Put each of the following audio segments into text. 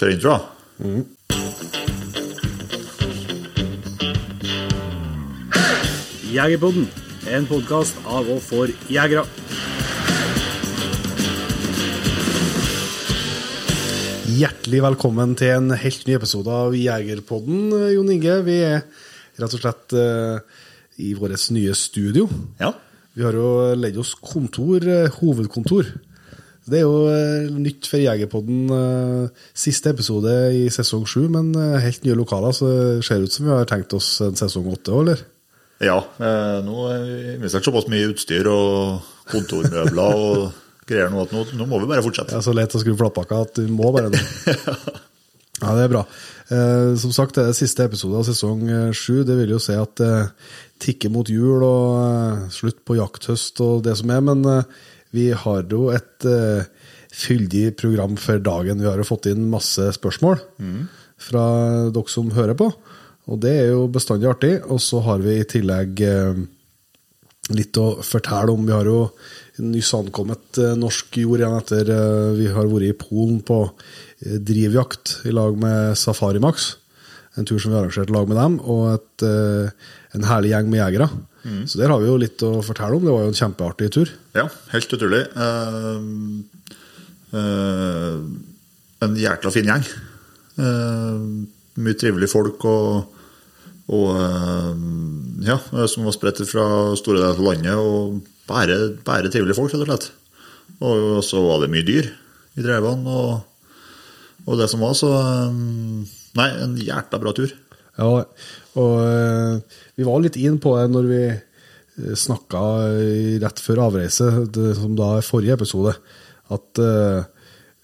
Kjør intro, da. Jegerpodden, en podkast av og for jegere. Hjertelig velkommen til en helt ny episode av Jegerpodden, Jon Inge. Vi er rett og slett uh, i vårt nye studio. Ja. Vi har jo leid oss kontor, eh, hovedkontor. Det er jo eh, nytt for Jegerpodden. eh, Siste episode i sesong sju, men eh, helt nye lokaler, så det ser ut som vi har tenkt oss en sesong åtte òg, eller? ja nå har vi investert såpass mye utstyr og kontormøbler og greier nå at nå, nå må vi bare fortsette. Det er så lett å skru flatpakka at du må bare det. Ja, det er bra. Som sagt, det er siste episode av sesong sju. Det vil jo si at det tikker mot jul og slutt på jakthøst og det som er, men vi har jo et uh, fyldig program for dagen. Vi har jo fått inn masse spørsmål fra dere som hører på, og det er jo bestandig artig. Og så har vi i tillegg uh, litt å fortelle om. Vi har jo nyss ankommet eh, norsk jord igjen etter vi har vært i Polen på drivjakt i lag med Safari Max. En tur som vi arrangerte i lag med dem, og et, en herlig gjeng med jegere. Så der har vi jo litt å fortelle om. Det var jo en kjempeartig tur. Ja, helt utrolig. Uh, uh, en jækla fin gjeng. Uh, mye trivelige folk og, og ja, som var spredt fra store deler av landet. Og bare, bare trivelige folk, rett og slett. Og så var det mye dyr i drevene og, og det som var, så Nei, en jækla bra tur. Ja, og eh, vi var litt inn på det når vi snakka rett før avreise, det, som da er forrige episode, at eh,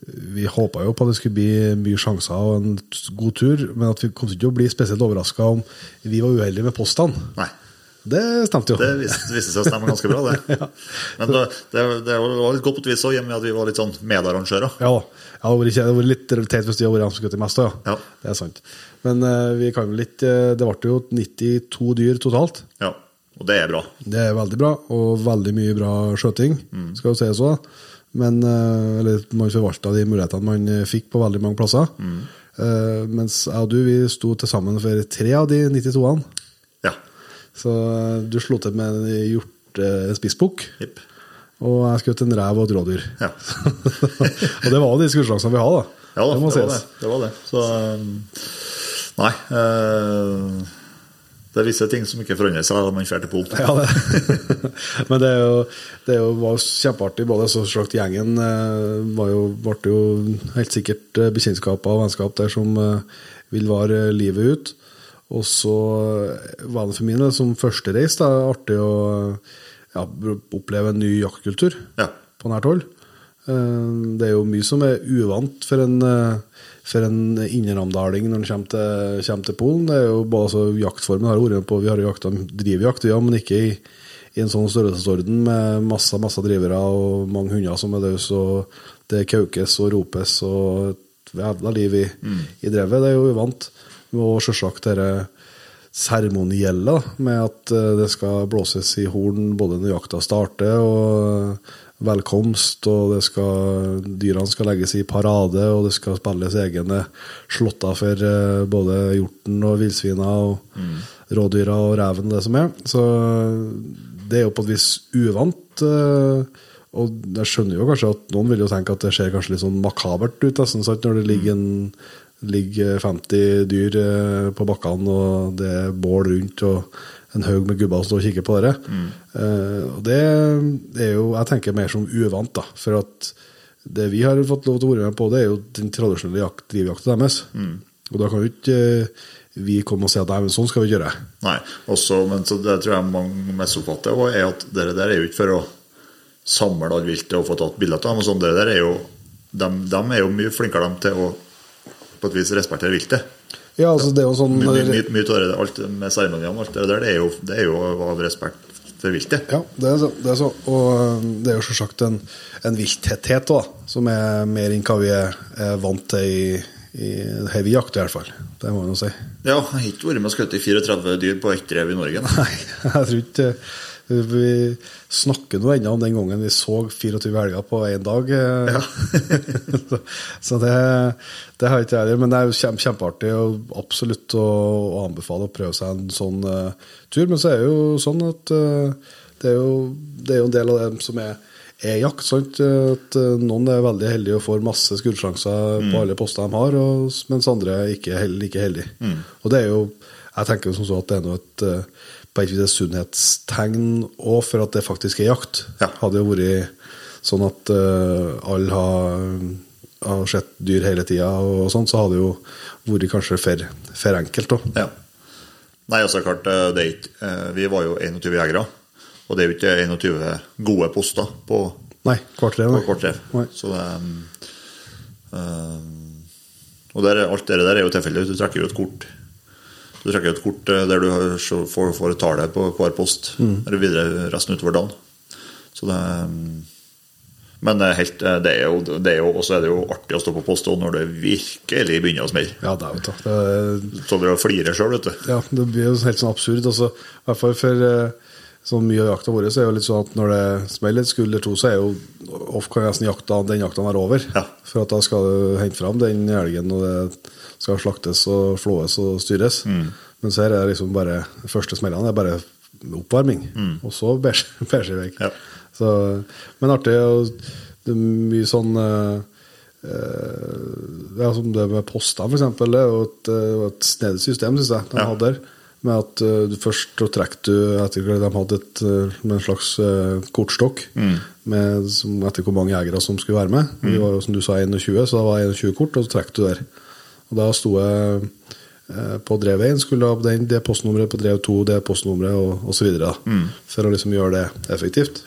vi håpa jo på at det skulle bli mye sjanser og en god tur, men at vi kom til ikke å bli spesielt overraska om vi var uheldige med postene. Nei. Det stemte jo. Det viste, viste seg å stemme ganske bra, det. Men det, det, det var litt godt på et vis òg, i og med at vi var litt sånn medarrangører. Ja, ja, det hadde vært litt teit hvis de hadde vært de som skutt mest. Ja. Ja. Det er sant. Men eh, vi kan vel ikke eh, Det ble jo 92 dyr totalt. Ja, og det er bra. Det er veldig bra, og veldig mye bra skjøting, skal jo sies òg. Men eh, eller, man forvalta de mulighetene man fikk på veldig mange plasser. Eh, mens jeg og du vi sto til sammen for tre av de 92-ene. Ja. Så du slo til med en hjortespissbukk. Uh, yep. og jeg skjøt en rev og et rådyr. Ja. og det var de skuddslagsene vi har, da. Ja da, det det var det. det var det. Så Nei. eh, det er visse ting som ikke forandrer seg da man drar til Polen. Ja, det. Men det, er jo, det er jo, var kjempeartig. Både så slakt gjengen eh, var jo, ble jo helt sikkert eh, bekjentskaper og vennskap der som vil vare livet ut. Og så var det for min del som førstereis artig å ja, oppleve en ny jaktkultur Ja. på nært hold. Eh, Det er jo mye som er uvant for en, eh, for en innramdaling når en kommer til, kommer til Polen. Det er jo bare så Jaktformen har vært på, vi har jakta drivjakt, ja, men ikke i, i en sånn størrelsesorden med masse masse drivere og mange hunder som er løse, og det kaukes og ropes og et jævla liv i, i drevet. Det er jo uvant. Og selvsagt dette seremonielle, med at eh, det skal blåses i horn både når jakta starter og velkomst, og det skal, dyrene skal legges i parade, og det skal spilles egne slåtter for eh, både hjorten og villsvina og rådyra og reven, det som er. Så det er jo på et vis uvant. eh, Og jeg skjønner jo kanskje at noen vil jo tenke at det ser kanskje litt sånn makabert ut, nesten, sant? når det ligger, en, ligger 50 dyr eh, på bakkene, og det er bål rundt, og en haug med gubber som står og kikker på dere. Mm. og det er jo, jeg tenker mer som uvant, da. For at det vi har fått lov til å være med på, det er jo den tradisjonelle jakt, drivjakta deres. Og da kan jo ikke eh, vi komme og si at nei, men sånn skal vi gjøre. Nei. Også, men så det tror jeg mange misoppfatter, er at det der er jo ikke for å samle all viltet og få tatt bilder av dem. sånn, det der er jo, de, de er jo mye flinkere dem til å på et vis respektere viltet. Ja, altså det er jo sånn Mye, mye, mye, tårer, alt med seremoniene og alt det der, det er jo, det er jo av respekt for viltet. Ja, det er så. Det er så. Og øh, det er jo selvsagt en, en vilthetthet da, som er mer enn hva vi er, er vant til i, i heavy jakt, i hvert fall. Det må man jo si. Ja, jeg har ikke vært med og skutt 34 dyr på ett rev i Norge. Nei, jeg tror ikke, Vi snakker nå ennå om den gangen vi så 24 helger på én dag. Ja. så det, det har ikke jeg heller. Men det er jo kjempe, kjempeartig og absolutt å, å anbefale å prøve seg en sånn uh, tur. Men så er det jo sånn at uh, det, er jo, det er jo en del av det som er, er jakt. Sant? At eh, noen er veldig heldige og får masse skuddsjanser på alle poster de har, og, mens andre ikke er like heldige. Og det er jo jeg tenker som så at det er noe et, eh, et vis et sunnhetstegn òg for at det faktisk er jakt. Ja. Hadde jo vært sånn at uh, alle har, har sett dyr hele tida, og sånt, så hadde det jo vært kanskje for, for enkelt. Da. Ja. Nei, altså klart, eh, det er ikke, eh, Vi var jo 21 jegere, og det er jo ikke 21 gode poster på, Nei, kvarter. på nei. hvert rev. Nei. Så det um, um, Og der, er- alt det der er jo tilfeldig. Du trekker jo et kort Du trekker et kort der du får, får, et tallet på hver post Mm. eller videre resten utover dagen. Så det Men helt, det er jo, det er jo, også er det jo artig å stå på post når det virkelig begynner å smelle. Ja, det er jo det. det. Så du flirer sjøl, vet du. Ja, det blir jo helt sånn absurd. Altså, I hvert fall for eh, så mye av jakta vår så er jo litt sånn at når det smeller et skudd eller to, så er jo ofte kan nesten jakta, den jakta er over. Ja. For at da skal du hente fram den elgen, og det skal slaktes og flåes og styres. Mens her er det liksom bare første smellene er bare oppvarming, og så bæsj bæsj i vei. Ja. Så, men artig. og Det er mye sånn uh, ja, som det med poster, eksempel. Det er jo et, eh, et snedig system, syns jeg, de Ja. hadde der. Med at uh, først trekker du etter De hadde et, med en slags uh, kortstokk med, som, etter hvor mange jegere som skulle være med. Vi var jo, som du sa, 21, så da var det 21 kort, og så trekker du der. Og da sto jeg eh, på drev 1, skulle ha den, det postnummeret, på drev 2, det postnummeret, og, så videre. For å liksom gjøre det effektivt.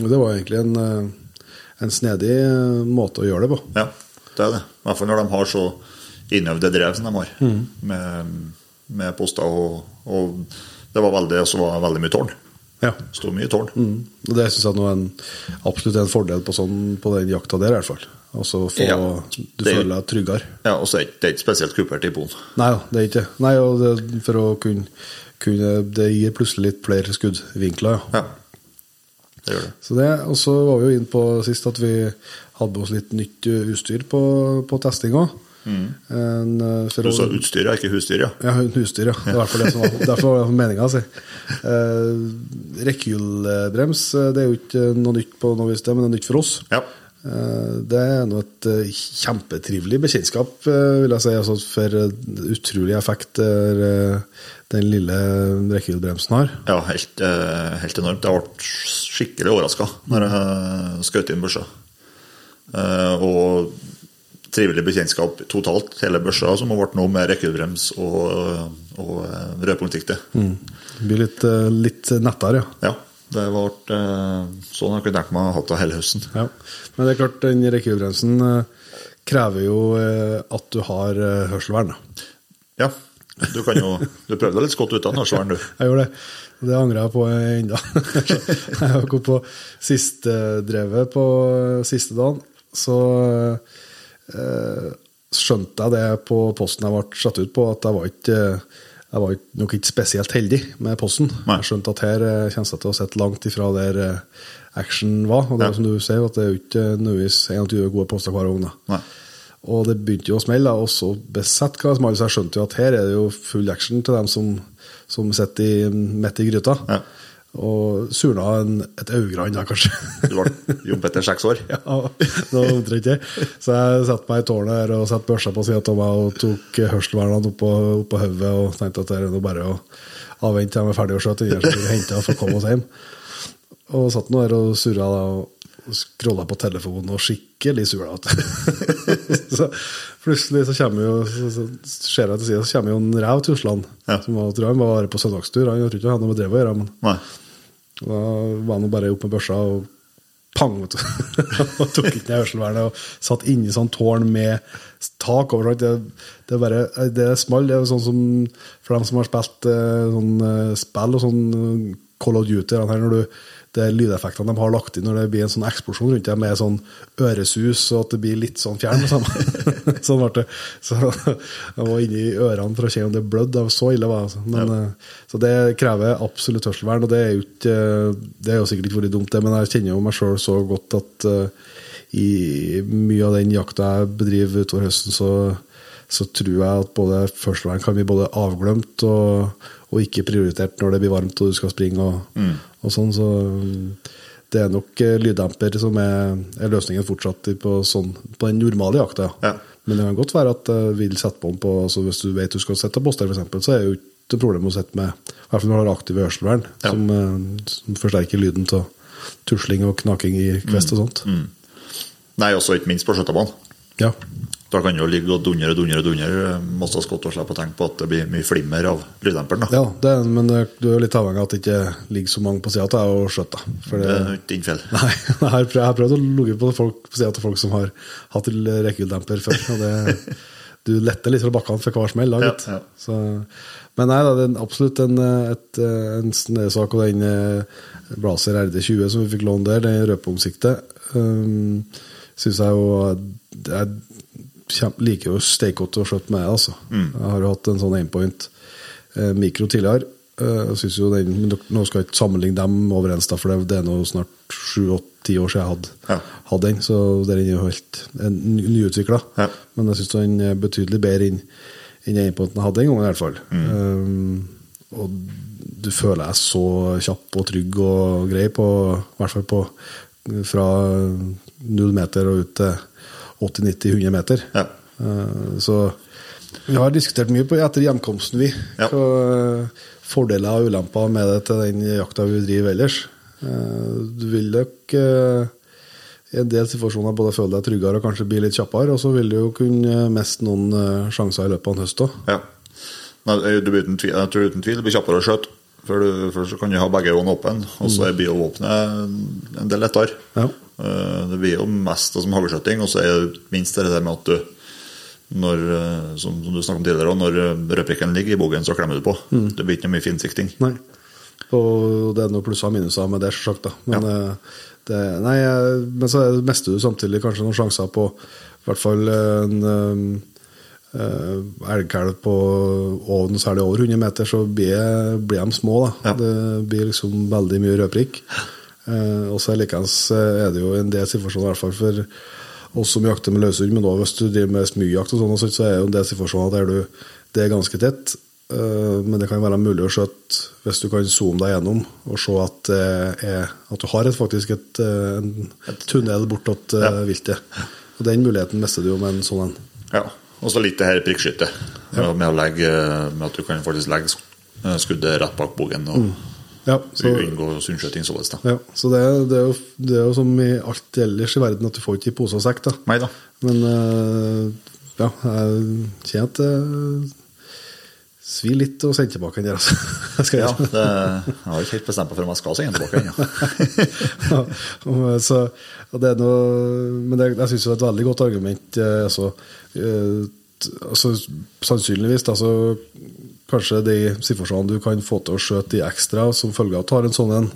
Og det var egentlig en, eh, en snedig eh, måte å gjøre det på. Ja, det er det. I hvert fall når de har så innøvde drev som de har, med, med poster og, og Det var veldig, var veldig mye tårn. Ja. Sto mye tårn. Mm. Og det syns jeg nå er en, absolutt en fordel på, sånn, på den jakta der, i hvert fall. Altså få, Ja, Du det- føler deg tryggere. Ja, og så er det ikke- spesielt kupert i boen. Nei det er ikke. Nei, og det, for å kunne, kunne Det gir plutselig litt flere skuddvinkler, ja. Ja, det gjør det. Så det, og så var vi jo inne på sist at vi hadde med oss litt nytt utstyr på, på testing Mm. uh, Du sa utstyr, ikke husdyr, ja. Ja, husdyr, ja. Det var det som var, derfor var det meninga si. Eh, Rekylbrems eh, det er jo ikke noe nytt på noe vis, men det er nytt for oss. Ja. Eh, det er nå et eh, kjempetrivelig bekjentskap, eh, vil jeg si. Altså, for utrolig effekt den lille rekylbremsen har. Ja, helt, helt enormt. Jeg ble skikkelig overraska når jeg skjøt inn børsa. Og trivelig bekjentskap totalt, hele børsa, som har vært nå med rekkevidebrems og, og eh, Mm. Det blir litt, litt nettere, ja. Ja, det ble sånn sånn jeg kunne tenkt meg å ha det hele høsten. ja. Men det er klart, den rekylbremsen eh, krever jo eh, at du har eh, hørselvern. Ja, du kan jo Du prøvde deg litt godt uten hørselvern, du. Jeg gjorde det. Det angrer jeg på ennå. jeg har gått på siste drevet på siste dagen, så eh, skjønte jeg det på posten jeg ble satt ut på, at jeg var ikke jeg var nok ikke spesielt heldig med posten. Nei. Jeg skjønte at her eh, kommer jeg til å sitte langt ifra der eh, action var. Og det er Ja. som du sier, at det er jo ikke nødvendigvis 21 gode poster hver gang. Og det begynte jo å smelle, og så besett hva smalt, så jeg skjønte jo at her er det jo full action til dem som, som sitter i, midt i gryta. Ja. Og surna en, et øyegrann da, kanskje. Du ble jobbet etter seks år. ja, det var omtrent det. Så jeg satte meg i tårnet her og satte børsa på sida av meg og tok hørselvernene oppå opp på hodet og tenkte at det er nå bare å avvente til de er ferdige å skjøte, ingen som hente for å komme oss hjem. Og satt nå her og surra da, og scrolla på telefonen og skikkelig surra. så plutselig så kommer jo så, så ser jeg til sida, så kommer jo en rev tuslende. Ja. Som var, tror jeg han var på søndagstur. Han tror ikke han hadde noe med drevet å gjøre. men Nei. Da var han bare opp med børsa og pang, og tok ikke ned hørselvernet og satt inni sånn tårn med tak overalt. Det, det er bare det er small. Det er sånn som for dem som har spilt eh, sånn eh, spill og sånn eh, Call of Duty, her, når du det lydeffektene de har lagt inn når det blir en sånn eksplosjon rundt deg, med sånn øresus, og at det blir litt sånn fjern. Sånn. sånn ble det. Så jeg var inni ørene for å se om det blødde. Så ille var det. Altså. Men, eh, Så det krever absolutt hørselvern, og det er jo, ikke, det er jo sikkert ikke vært dumt, det, men jeg kjenner jo meg sjøl så godt at eh, i mye av den jakta jeg bedriver utover høsten, så, så tror jeg at både førstevern kan bli både avglemt og, og ikke prioritert når det blir varmt og du skal springe og, og sånn. Så mm, det er nok eh, lyddemper som er, er løsningen fortsatt på, sånn, på den normale jakta. Ja. Men det kan godt være at jeg vil sette på den på altså Hvis du vet du skal sette på poster, f.eks., så er det jo ikke problem å sette med I hvert fall når du har aktive hørselvern, Ja. som, eh, som forsterker lyden av tusling og knaking i kvest og sånt. Nei, også ikke minst på skjøtebanen. Ja. Da kan det jo ligge og dundre og dundre og dundre. masse skott og slippe å tenke på at det blir mye flimmer av lyddemperen. ja det er, men det- du er litt avhengig av at det ikke ligger så mange på sida av deg og skjøtter. For Det det, er ikke din feil. Nei, jeg har prøvd, å ligge på folk, på sida til folk som har hatt rekkehuddemper før. Og det, du letter litt fra bakkene for hver smell. Da, Ja, ja. Så, men nei, da, det er absolutt en, et, en snøsak. Og den eh, Blazer RD20 som vi fikk låne der, den røpeomsiktet, um, syns jeg jo Jeg kjem- liker jo steik godt å skjøtte med, altså. Jeg har jo hatt en sånn aimpoint eh, mikro tidligere. Eh, Jeg synes jo den, men Nå skal jeg ikke sammenligne dem overens, da, for det, det er nå snart sju-åtte-ti år siden jeg hadde, Ja. hadde den. Så den er jo helt nyutvikla. Ja. Men jeg syns den er betydelig bedre enn enn jeg hadde en gang, i hvert fall. Um, og du føler deg så kjapp og trygg og grei, på, i hvert fall på fra null meter og ut til 80-90-100 meter. Ja. Eh, Så vi har diskutert mye på, etter hjemkomsten, vi. Ja. Eh, fordeler og ulemper med det til den jakta vi driver ellers. Eh, Du vil nok i en del situasjoner både føle deg tryggere og kanskje bli litt kjappere, og så vil du jo kunne miste noen sjanser i løpet av en høst òg. Ja. Nei, blir tror uten tvil det blir kjappere å skjøte. For du, først så kan du ha begge øynene åpne, og så blir jo våpenet en del lettere. Ja. Eh, Det blir jo mest som haglskjøting, og så er det minst det der med at du når, eh, som, du snakket om tidligere, når eh, rødprikken ligger i bogen, så klemmer du på. Det blir ikke mye finsikting. Nei. Og det er noe plusser og minuser med det, selvsagt. Men, ja. det, nei, men så er mister du samtidig kanskje noen sjanser på i hvert fall en uh, elgkalv på oven, særlig over 100 meter, så blir, blir de små. Ja. Det blir liksom veldig mye rødprikk. Uh, og så likeens eh, er det jo en del situasjoner, i hvert fall for oss som jakter med løshund, men også hvis du driver med smygjakt, og sånn, sånt, så er det jo en del situasjoner der du, det er ganske tett. Uh, Men det kan være mulig å skjøte hvis du kan zoome deg gjennom og se at, er, at du har et, faktisk et, eh, en tunnel bortåt eh, Ja. viltet. Og den muligheten mister du jo med en sånn en. Ja. Og så litt det her prikkskyttet. Med, å legge, med at du kan faktisk legge eh, skuddet rett bak bogen og Ja, så, unngå sunnskyting således. da. ja, så det, det, er jo, det er jo som i alt ellers i verden, at du får ikke i pose og sekk. da. Neida. Men eh, ja, jeg det svir litt å sende tilbake den der. Altså. Jeg Ja, det, jeg har ikke helt bestemt meg for om jeg skal sende tilbake ennå. Ja, ja så, det noe, men det, jeg syns det er et veldig godt argument. eh, Altså, eh, altså, sannsynligvis altså, kanskje de situasjonene du kan få til å skjøte de ekstra som følge av at du har en sånn en,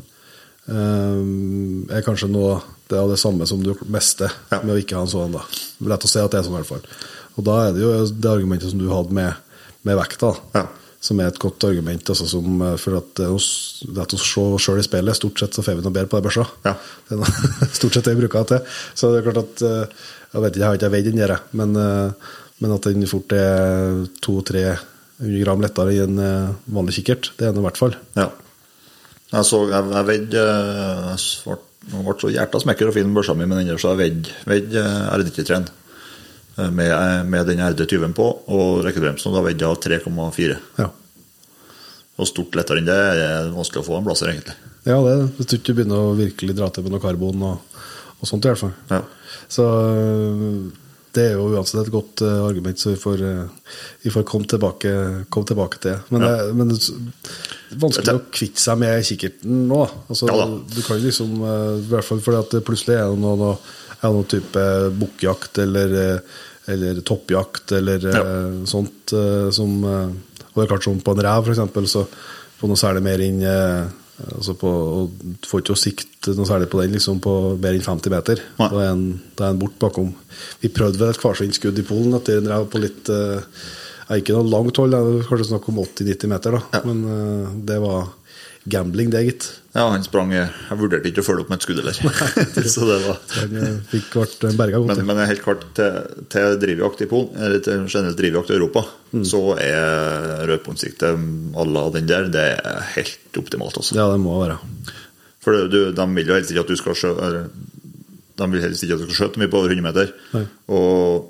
eh, er kanskje noe det er det samme som du mister med å ikke ha en sånn. da. Lett å si at det er sånn, i hvert fall. Og da er det jo det argumentet som du hadde med, med vekta. Ja. Som er et godt argument. Altså, som, eh, for at det er å se sjøl i speilet. Stort sett så får vi noe bedre på det børsa. Ja. Det er noe, stort sett det jeg bruker det til. Så det er klart at eh, Jeg vet ikke, jeg har ikke veid den der, men, eh, men at den fort er 200-300 gram lettere i en vanlig kikkert, det er den i hvert fall. Ja. Jeg så, jeg, jeg veide jeg ble så hjertet smekker og fin børsa mi med den der, så jeg veid, veid eh, R93-en eh, med, med den RD20-en på, og rekkebremsen, da veide jeg 3,4. Ja. Og stort lettere enn det er det vanskelig å få en blazer, egentlig. Ja, det er. Hvis du ikke begynner å virkelig dra til med noe karbon og, og sånt, i hvert fall. Ja. Så øh, det er jo uansett et godt uh, argument, så vi får, uh, vi får komme, tilbake, komme tilbake til. Men, Ja. det, men det er vanskelig å kvitte seg med kikkerten nå. Altså, Ja. Du kan liksom, uh, i hvert fall fordi at det plutselig er det noe, noe, er noe type bukkjakt eller, øh, eller toppjakt eller Ja. øh, sånt øh, som Og det er klart sånn på en rev, eksempel, så på noe særlig mer enn Eh, Altså på, og du får ikke å sikte noe særlig på den liksom på mer enn 50 meter. Nei. Da er en, da er en bort bakom. Vi prøvde vel et hvarsint skudd i Polen etter en rev på litt eh, Ikke noe langt hold, det er kanskje snakk om 80-90 meter, da. Ja. Men eh, det var gambling, det, gitt. Ja, han sprang Jeg vurderte ikke å følge opp med et skudd heller. så det var eh, godt. Men, men helt klart, til, til drivjakt i Polen, eller til generelt drivjakt i Europa, Mm. så er rødpunktsikte à la den der, det er helt optimalt. Altså. ja, det må være. For det- du, de vil jo helst ikke at du skal skjøte De vil helst ikke at du skal skjøte mye på over 100 meter. Nei. Og,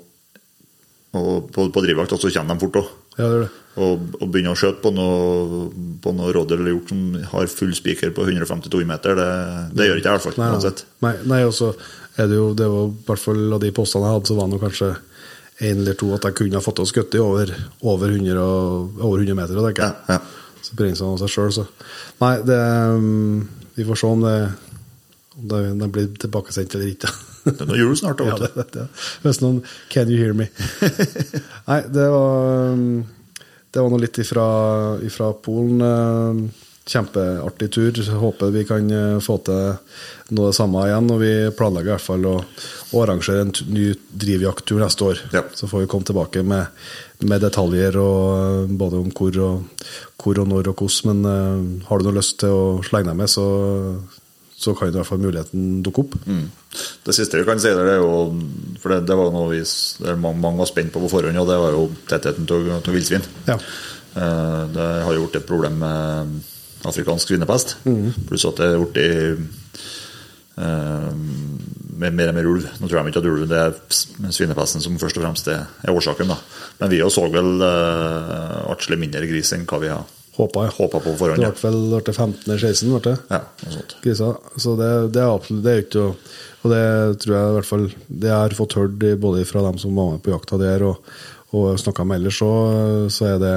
og på, på drivjakt så kommer de fort òg. Ja, det det. Og, og begynne å skjøte på noe, på noe rådyr eller hjort som har full spiker på 152 meter, det, det gjør ikke jeg i hvert fall. Nei, nei. uansett. nei, nei og så er det jo det var i hvert fall av de postene jeg hadde, så var det kanskje en eller to at jeg kunne ha fått til å skutte i over, over, 100 og, over 100 meter. tenker jeg. Ja, ja. Så bringer han seg sjøl, så Nei, det um, Vi får se om det om det, det blir tilbakesendt eller ikke. Det er nå jul snart. ja, det, det, det, noen Can you hear me? Nei, det var um, Det var noe litt ifra, ifra Polen. um, Kjempeartig tur. Håper vi kan uh, få til noe det samme igjen. Og vi planlegger i hvert fall å, å arrangere en ny drivjakttur neste år. Ja. Så får vi komme tilbake med, med detaljer og, uh, både om hvor og, hvor og når og hvordan. Men uh, har du noe lyst til å slenge deg med, så, så kan i hvert fall muligheten dukke opp. Mm. Det siste vi kan si der, det er jo For det, det var noe vi, det mange, mange var spent på på forhånd, og det var jo tettheten av villsvin. Ja. Eh, Det har jo blitt et problem med afrikansk svinepest. Mm. Pluss at det er blitt eh, med mer og mer ulv. Nå tror jeg ikke at ulv det er svinepesten som først og fremst er, årsaken. da. Men vi så vel eh, atskillig mindre gris enn hva vi har Håpa, ja. håpa på forhånd, forhånd. Det Ja. ble vel ble det 15 eller 16, ble det? Ja, noe sånt. Så det, det er absolutt det er ikke å- Og det tror jeg i hvert fall Det jeg har fått hørt både fra dem som var med på jakta der, og, og snakka med ellers, så, så er det,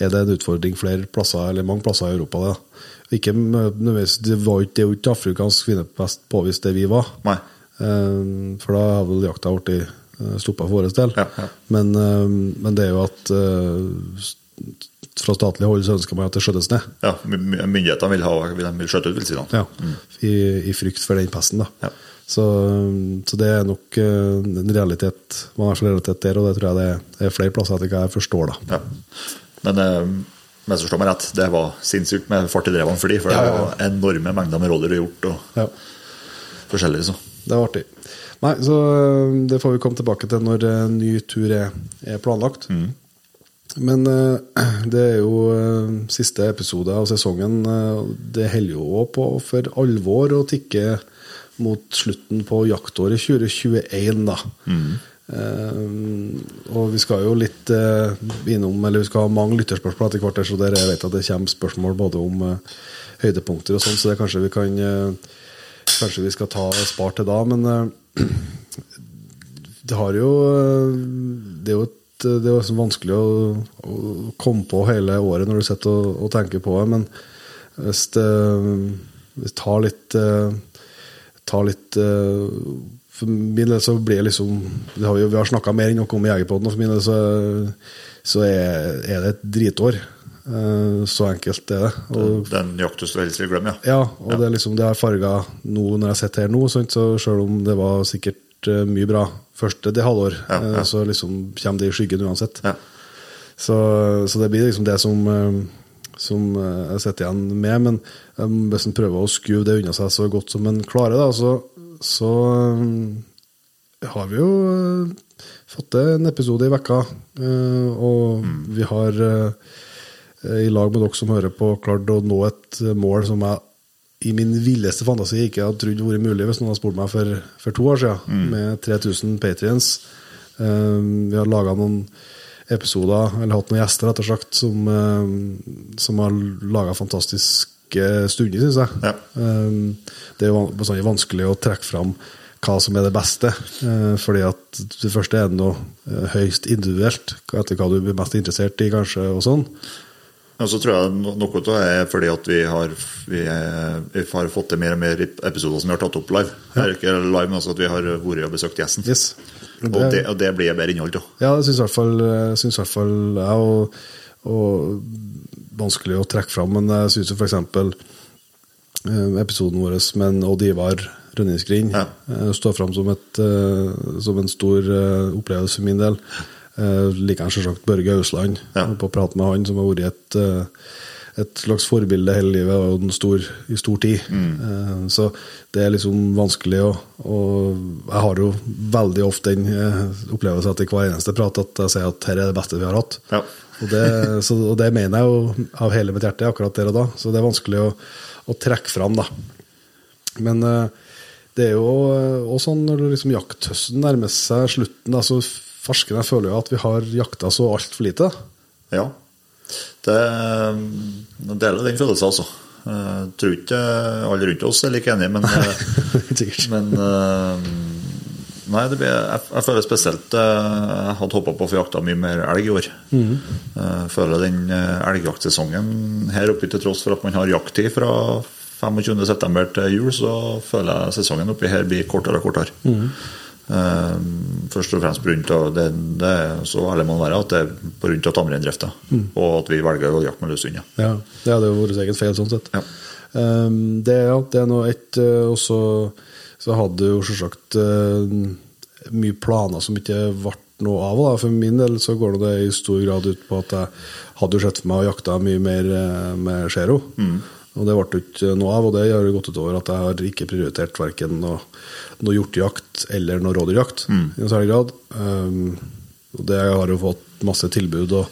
er det en utfordring flere plasser, eller mange plasser i Europa. Det. Ikke nødvendigvis Det var ikke, ikke afrikansk svinepest påvist det vi var. Nei. Eh, For da har vel jakta blitt stoppa for vår del. Ja, ja. Men, eh, men det er jo at eh, fra statlig hold så ønsker man at det skjøttes ned. Ja, my- my- Myndighetene vil, ha, vil, vil skjøtte ut villsvinene. Ja, i, I frykt for den pesten. da. Ja. Så, så det er nok eh, en realitet man har som realitet der, og det tror jeg det er, er flere plasser etter hva jeg forstår. da. Ja. Men eh, forstår meg rett, det var sinnssykt med fart i drevene for de, for det ja. var enorme mengder med roller og hjort og Ja, forskjellig. så. Det var artig. Nei, så eh, det får vi komme tilbake til når en ny tur er, er planlagt. Men eh, det er jo eh, siste episode av sesongen. eh, Det holder jo også på for alvor å tikke mot slutten på jaktåret 2021, da. Eh, og vi skal jo litt innom Eller vi skal ha mange lytterspørsmål etter hvert, så der jeg vet at det kommer spørsmål både om høydepunkter og sånn, så det kanskje vi kan Kanskje vi skal ta spar til da, men det har jo Det er jo et, det er vanskelig å, å komme på hele året når du sitter og, og tenker på det, men hvis det, hvis det tar litt eh, tar litt eh, For min del så blir det liksom det har vi, vi har snakka mer enn noe om Jegerpoden, og for min del så, så er, er det et dritår. Eh, Så enkelt er det. Og Den jaktus du helst vil glemme, ja. ja, og det, er liksom, det har farga nå når jeg sitter her nå, så selv om det var sikkert eh, mye bra første det halvår, Ja, ja. eh, så liksom kommer det i skyggen uansett. Ja. Så, så det blir liksom det som, eh, som eh, jeg sitter igjen med. Men hvis en prøver å skuve det unna seg så godt som en klarer, da, så, så har vi jo fått til en episode i vekka. Og vi har i lag med dere som hører på, klart å nå et mål som jeg i min villeste fantasi ikke hadde trodd vært mulig hvis noen hadde spurt meg for, for to år siden, med 3000 patrients. Um, vi har laga noen episoder, eller hatt noen gjester, rett og slett, som, um, som har laga fantastiske stunder, syns jeg. Ja. Um, det er bestandig vanskelig å trekke fram hva som er det beste, uh, fordi at det første er noe uh, høyst individuelt, etter hva du blir mest interessert i, kanskje, og sånn. Og så tror jeg noe av det er fordi at vi har, vi, vi har fått til mer og mer episoder som vi har tatt opp live. Ja. ikke live, men altså at vi har vært og besøkt gjesten. Yes. Og, det, og det blir bedre innhold av. Ja, det syns i hvert fall jeg, synes i hvert fall jeg og, og vanskelig å trekke fram, men jeg syns jo f.eks. eh, episoden vår med Odd Ivar Rønningsgrind Ja. eh, står fram som, et, eh, som en stor eh, opplevelse for min del. Eh, liker selvsagt Børge Ausland. Ja. På å prate med han, som har vært et, uh, et slags forbilde hele livet og en stor, i stor tid. Eh, så det er liksom vanskelig å og Jeg har jo veldig ofte den opplevelsen etter hver eneste prat at jeg sier at her er det beste vi har hatt. Ja. Og det, så, og det mener jeg jo av hele mitt hjerte akkurat der og da. Så det er vanskelig å, å trekke fram, da. Men det er jo òg sånn når liksom jakthøsten nærmer seg slutten, da, så farsken jeg føler jo at vi har jakta så altfor lite. Ja. Det, jeg deler den følelsen, altså. Jeg tror ikke alle rundt oss er like enige, men, men eh, Nei, det blir, jeg, jeg føler spesielt eh, Jeg hadde håpa på å få jakta mye mer elg i år. Jeg føler den elgjaktsesongen her oppe, til tross for at man har jakttid fra 25.9. til jul, så føler jeg sesongen oppi her blir kortere og kortere. Eh, først og fremst av det, det så ærlig må man være at det er pga. tamreindrifta. Mm. og at vi velger å jakte med løshunder. Ja. Det hadde jo vært eget feil sånn sett. Ja. Um, det, ja, det er nå ett uh, Og så så hadde jo selvsagt uh, mye planer som ikke ble noe av. Da. For min del så går det i stor grad ut på at jeg hadde jo sett for meg å jakte mye mer med Zero. Og det ble ikke noe av, og det har gått utover at jeg har ikke prioritert verken noe, noe hjortejakt eller noe rådyrjakt i noen særlig grad. Um, og det har jo fått masse tilbud og,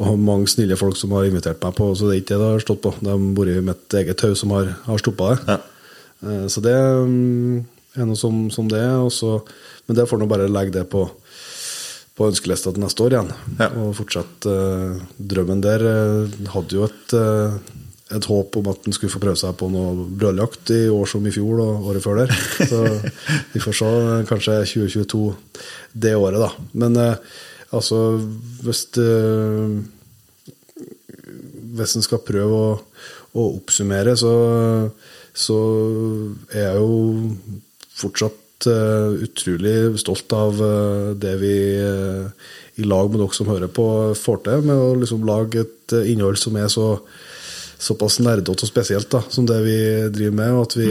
og mange snille folk som har invitert meg på, så det er ikke det det har stått på. Det har vært mitt eget tau som har, har stoppa det. Ja. Uh, Så det um, er noe som, som det er. og så- Men det får nå bare legge det på, på ønskelista til neste år igjen. Ja. Og fortsette uh, drømmen der. Uh, hadde jo et, eh, et håp om at han skulle få prøve seg på noe brødjakt i år som i fjor og året før der. Så vi får se. Kanskje 2022 det året, da. Men eh, altså, hvis eh, hvis en skal prøve å, å oppsummere, så, så er jeg jo fortsatt eh, utrolig stolt av eh, det vi eh, i lag med dere som hører på, får til med å liksom lage et eh, innhold som er så såpass nerdete og spesielt da, som det vi driver med, og at, vi,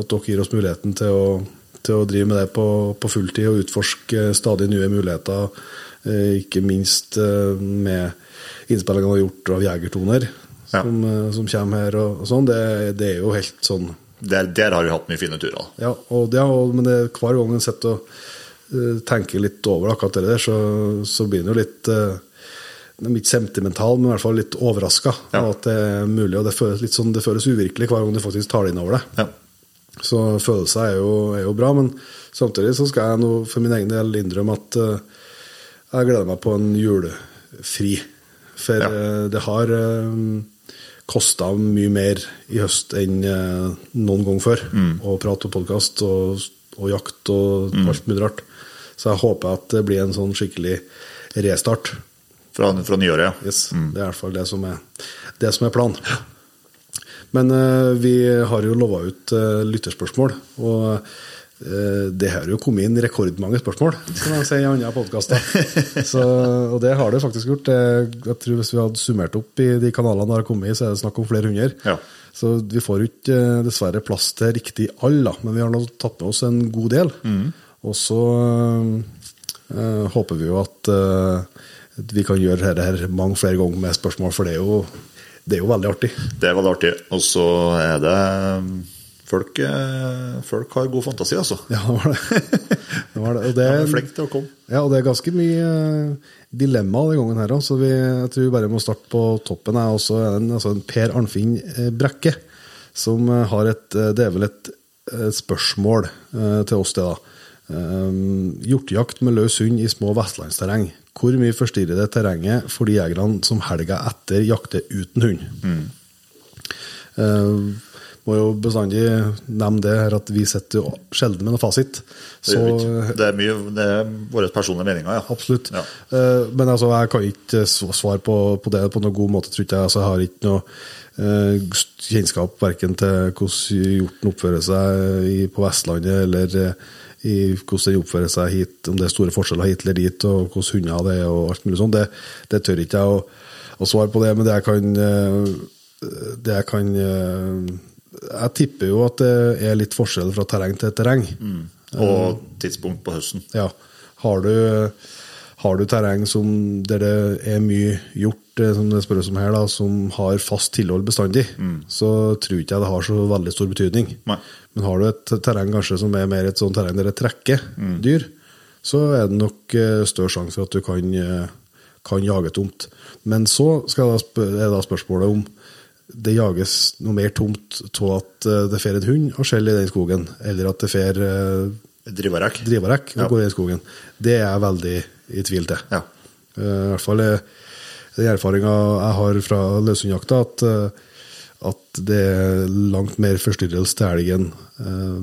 at dere gir oss muligheten til å, til å drive med det på, på fulltid og utforske stadig nye muligheter, eh, ikke minst eh, med innspillingene har gjort av Jegertoner, Ja. som, eh, som kommer her og, og sånn. Det, det er jo helt sånn Der, der har vi hatt mye fine turer. ja, og det, og, men det, hver gang en sitter og eh, tenker litt over akkurat det der, så, så blir en jo litt uh, Ikke sentimental, men i hvert fall litt overraska Ja. at det er mulig. Og det føles litt sånn, det føles uvirkelig hver gang du faktisk tar det inn over det. Ja. Så følelser er jo, er jo bra, men samtidig så skal jeg nå for min egen del innrømme at uh, jeg gleder meg på en julefri. For Ja. uh, det har uh, kosta mye mer i høst enn uh, noen gang før å prate på podkast og, og jakt og alt mulig rart. Så jeg håper at det blir en sånn skikkelig restart. Fra, fra nyåret, ja. Yes, Det er i hvert fall det som er, det som er planen. Men uh, vi har jo lova ut uh, lytterspørsmål, og uh, det har jo kommet inn rekordmange spørsmål, som jeg sier i andre podkaster. Og det har det faktisk gjort. Jeg tror Hvis vi hadde summert opp i de kanalene det har kommet i, så er det snakk om flere hundre. Ja. Så vi får jo ikke dessverre plass til riktig alle, men vi har tatt med oss en god del. Og så håper vi jo at vi kan gjøre dette her mange flere ganger med spørsmål, for det er jo, det er jo veldig artig. Det er veldig artig. Og så er det folk, eh, folk har god fantasi, altså. Ja, det var det. det, var det. Og det De er flink til å komme. Ja, og det er ganske mye eh, dilemma denne gangen her òg, så vi, jeg tror vi bare må starte på toppen. så er det en, altså en Per Arnfinn eh, Brekke som har et Det er vel et, et spørsmål til oss, det, da. Um, hjortejakt med løs hund i små vestlandsterreng. Hvor mye forstyrrer det terrenget for de jegerne som helga etter jakter uten hund? Eh, må jo bestandig nevne det her at vi sitter jo sjelden med noe fasit. Det, ikke. det er mye det er våre personlige meninger, ja. Absolutt. Ja. Eh, men altså, jeg kan ikke svare på, på det på noen god måte, tror jeg. Altså, jeg har ikke noe eh, kjennskap verken til hvordan hjorten oppfører seg på Vestlandet, eller i hvordan den oppfører seg hit, om det er store forskjeller hit eller dit, og hvordan hunder det er, og alt mulig sånt. Det, det tør ikke jeg å, å svare på det, men det jeg kan, eh, det jeg kan eh, Jeg tipper jo at det er litt forskjell fra terreng til terreng. Og tidspunkt på høsten. Ja. Har du, har du terreng som, der det er mye hjort, eh, som det spørres om her, da, som har fast tilhold bestandig, så tror ikke jeg det har så veldig stor betydning. Nei. Men har du et terreng kanskje som er mer et sånt terreng der det trekker dyr, så er det nok eh, større sjanse for at du kan, eh, kan jage tomt. Men så skal da er da spørsmålet om det jages noe mer tomt av at det fer en hund og skjeller i den skogen, eller at det fer Drivarekk. drivarekk og Ja. går i skogen. Det er jeg veldig i tvil til. Ja. Uh, I hvert fall er den erfaringa jeg har fra løshundjakta, at, uh, at det er langt mer forstyrrelse til elgen uh,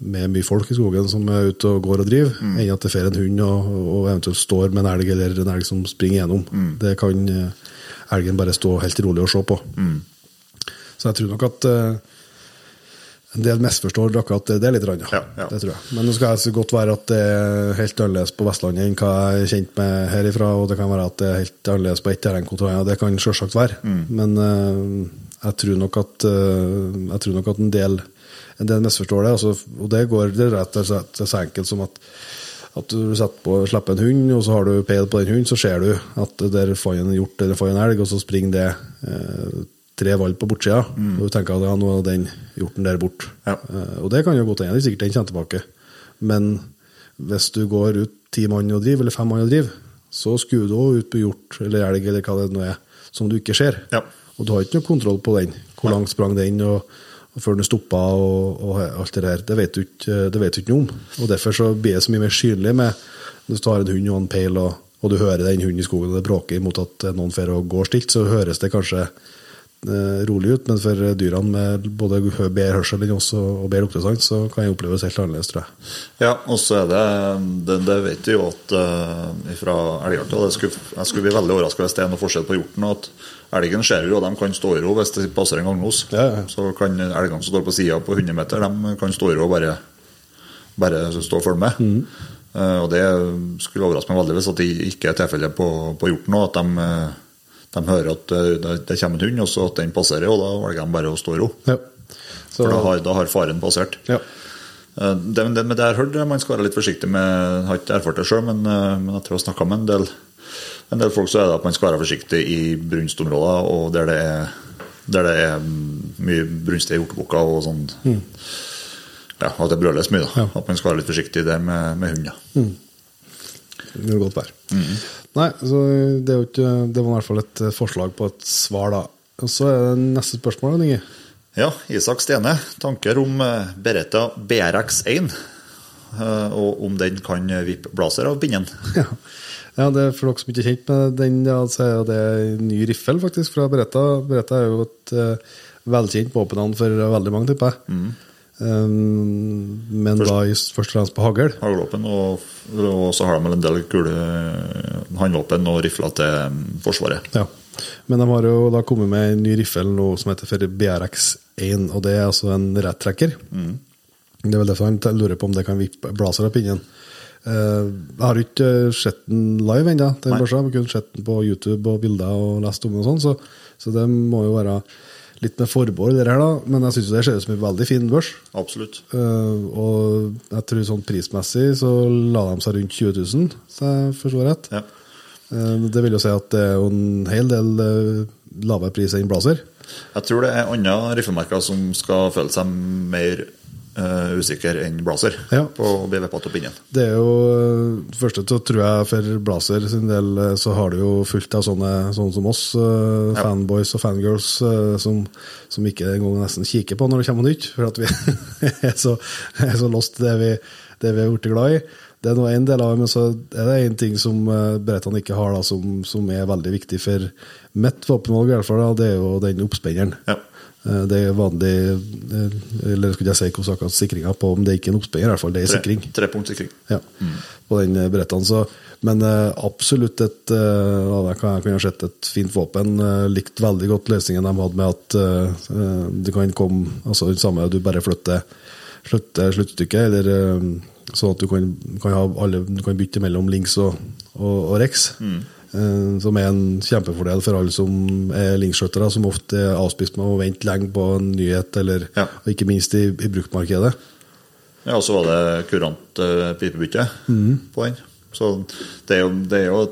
med mye folk i skogen som er ute og går og driver, enn at det fer en hund og, og eventuelt står med en elg eller en elg som springer gjennom. Det kan eh, elgen bare stå helt rolig og se på. Så jeg tror nok at eh, en del misforstår akkurat det, det litt. rann, Ja, ja. Det tror jeg. Men nå skal jeg så godt være at det er helt annerledes på Vestlandet enn hva jeg er kjent med herifra, og det kan være at det er helt annerledes på ett terreng kontra annet. Det kan selvsagt være. Men uh, jeg tror nok at uh, jeg tror nok at en del, en del misforstår det. Altså, og det går det er rett og slett så enkelt som at at du på, slipper en hund, og så har du peil på den hunden, så ser du at der får en hjort eller får en elg, og så springer det eh, tre valp på bortsida. Og du tenker at ja, nå er den hjorten der borte. Ja. Uh, og det kan jo godt hende, det er sikkert den kommer tilbake. Men hvis du går ut ti mann og driver, eller fem mann og driver, så skuer du også ut på hjort eller elg eller hva det nå er, som du ikke ser. Ja. Og du har ikke noe kontroll på den. Hvor langt sprang den, og, og før den stoppa, og, og alt det der. Det vet du ikke, det vet du ikke noe om. Og Derfor så blir det så mye mer synlig med hvis du har en hund og en peil, og, og du hører den hunden i skogen, og det bråker imot at noen får og går stilt, så høres det kanskje eh, rolig ut, men for dyrene med både bedre hørsel og, bedre luktesans, så kan det oppleves helt annerledes, tror jeg. Ja, og så er det Det, det vet vi jo at uh, fra elgjakta Jeg skulle bli veldig overraska hvis det er noe forskjell på hjorten. at Elgen ser jo, og de kan stå i ro hvis det passer en ganglos. Ja, ja. Så kan elgene som står på sida på 100 meter, de kan stå i ro og bare, bare stå og følge med. Mm. Uh, og det skulle overraske meg veldig hvis at det ikke er tilfellet på, på hjorten òg. At de, eh, de hører at eh, det, det kommer en hund, og så at den passerer, og da velger de bare å stå i ro. Ja. Så, For da har, da har faren passert. ja. Eh, Det, det, men det jeg har hørt, man skal være litt forsiktig med Jeg har ikke erfart det sjøl, men, eh, men jeg tror jeg har snakka med en del, en del folk, så er det at man skal være forsiktig i brunstområder og der det er, der det er mm, mye brunstige hjortebukker og sånn. Ja, At det brøles mye. da Ja. At man skal være litt forsiktig der med, med hund. Ja. Det godt være. Nei, så det, ikke, det var i hvert fall et eh, forslag på et svar, da. Og så er det neste spørsmål, Inge. Ja, Isak Stene. Tanker om eh, Beretta BRX1, eh, og om den kan vippe blazer av pinnen. Ja. ja, det er For dere som ikke er kjent med den, ja, så er det en ny riffel faktisk fra Beretta. Beretta er jo et uh, velkjent våpennavn for veldig mange, tipper jeg. Um, men da i- først og fremst på hagl. haglvåpen, og, og så har de vel en del kule håndvåpen og rifler til mm, Forsvaret. Ja. Men de har jo da kommet med en ny riffel nå som heter for BRX1, og det er altså en rettrekker. Det er vel derfor han lurer på om det kan vippe blazer av pinnen. Eh, jeg har ikke eh, sett den live ennå, den børsa. Jeg har kun sett den på YouTube og bilder og lest om den og sånn, så, så det må jo være litt med forbehold, her, da. Men jeg syns det ser ut som en veldig fin børs. Absolutt. Uh, og jeg tror sånn prismessig så la de seg rundt 20 000, så jeg forstår rett. Ja. Uh, Det vil jo si at det er en hel del uh, lavere pris enn Blazer. Jeg tror det er andre riffemerker som skal føle seg mer uh, usikker enn Blazer Ja. på å bli vippa av pinnen. Det er jo eh, Først så tror jeg for Blazer sin del eh, så har det jo fullt av sånne, sånne som oss, uh, Ja. fanboys og fangirls, uh, som, som ikke engang nesten kikker på når det kommer noe nytt, for at vi er så, er så lost det vi, det vi er blitt glad i. Det er nå en del av det, men så er det en ting som uh, ikke har, da, som, som er veldig viktig for mitt våpenvalg, i hvert fall, da, det er jo den oppspenneren. Ja. Eh, Det er vanlig eh, Eller skulle jeg si hvordan akkurat sikringa på om det er ikke er en oppspringer, i hvert fall. Det er Tre, sikring. trepunktsikring. Ja, på den brettene. Så, men eh, absolutt et eh, Jeg kunne sett et fint våpen. Likte likt veldig godt løsningen de hadde med at eh, eh, det kan komme altså det samme du bare flytter, flytter sluttstykket, eller eh, sånn at du kan, kan ha alle Du kan bytte mellom links og, og, og rex. Eh, Som er en kjempefordel for alle som er linkskjøttere, som ofte er avspist med å vente lenge på en nyhet, eller Ja. og ikke minst i, i bruktmarkedet. Ja, og så var det kurant pipebytte pipebytte på den. Så det er, jo, det er jo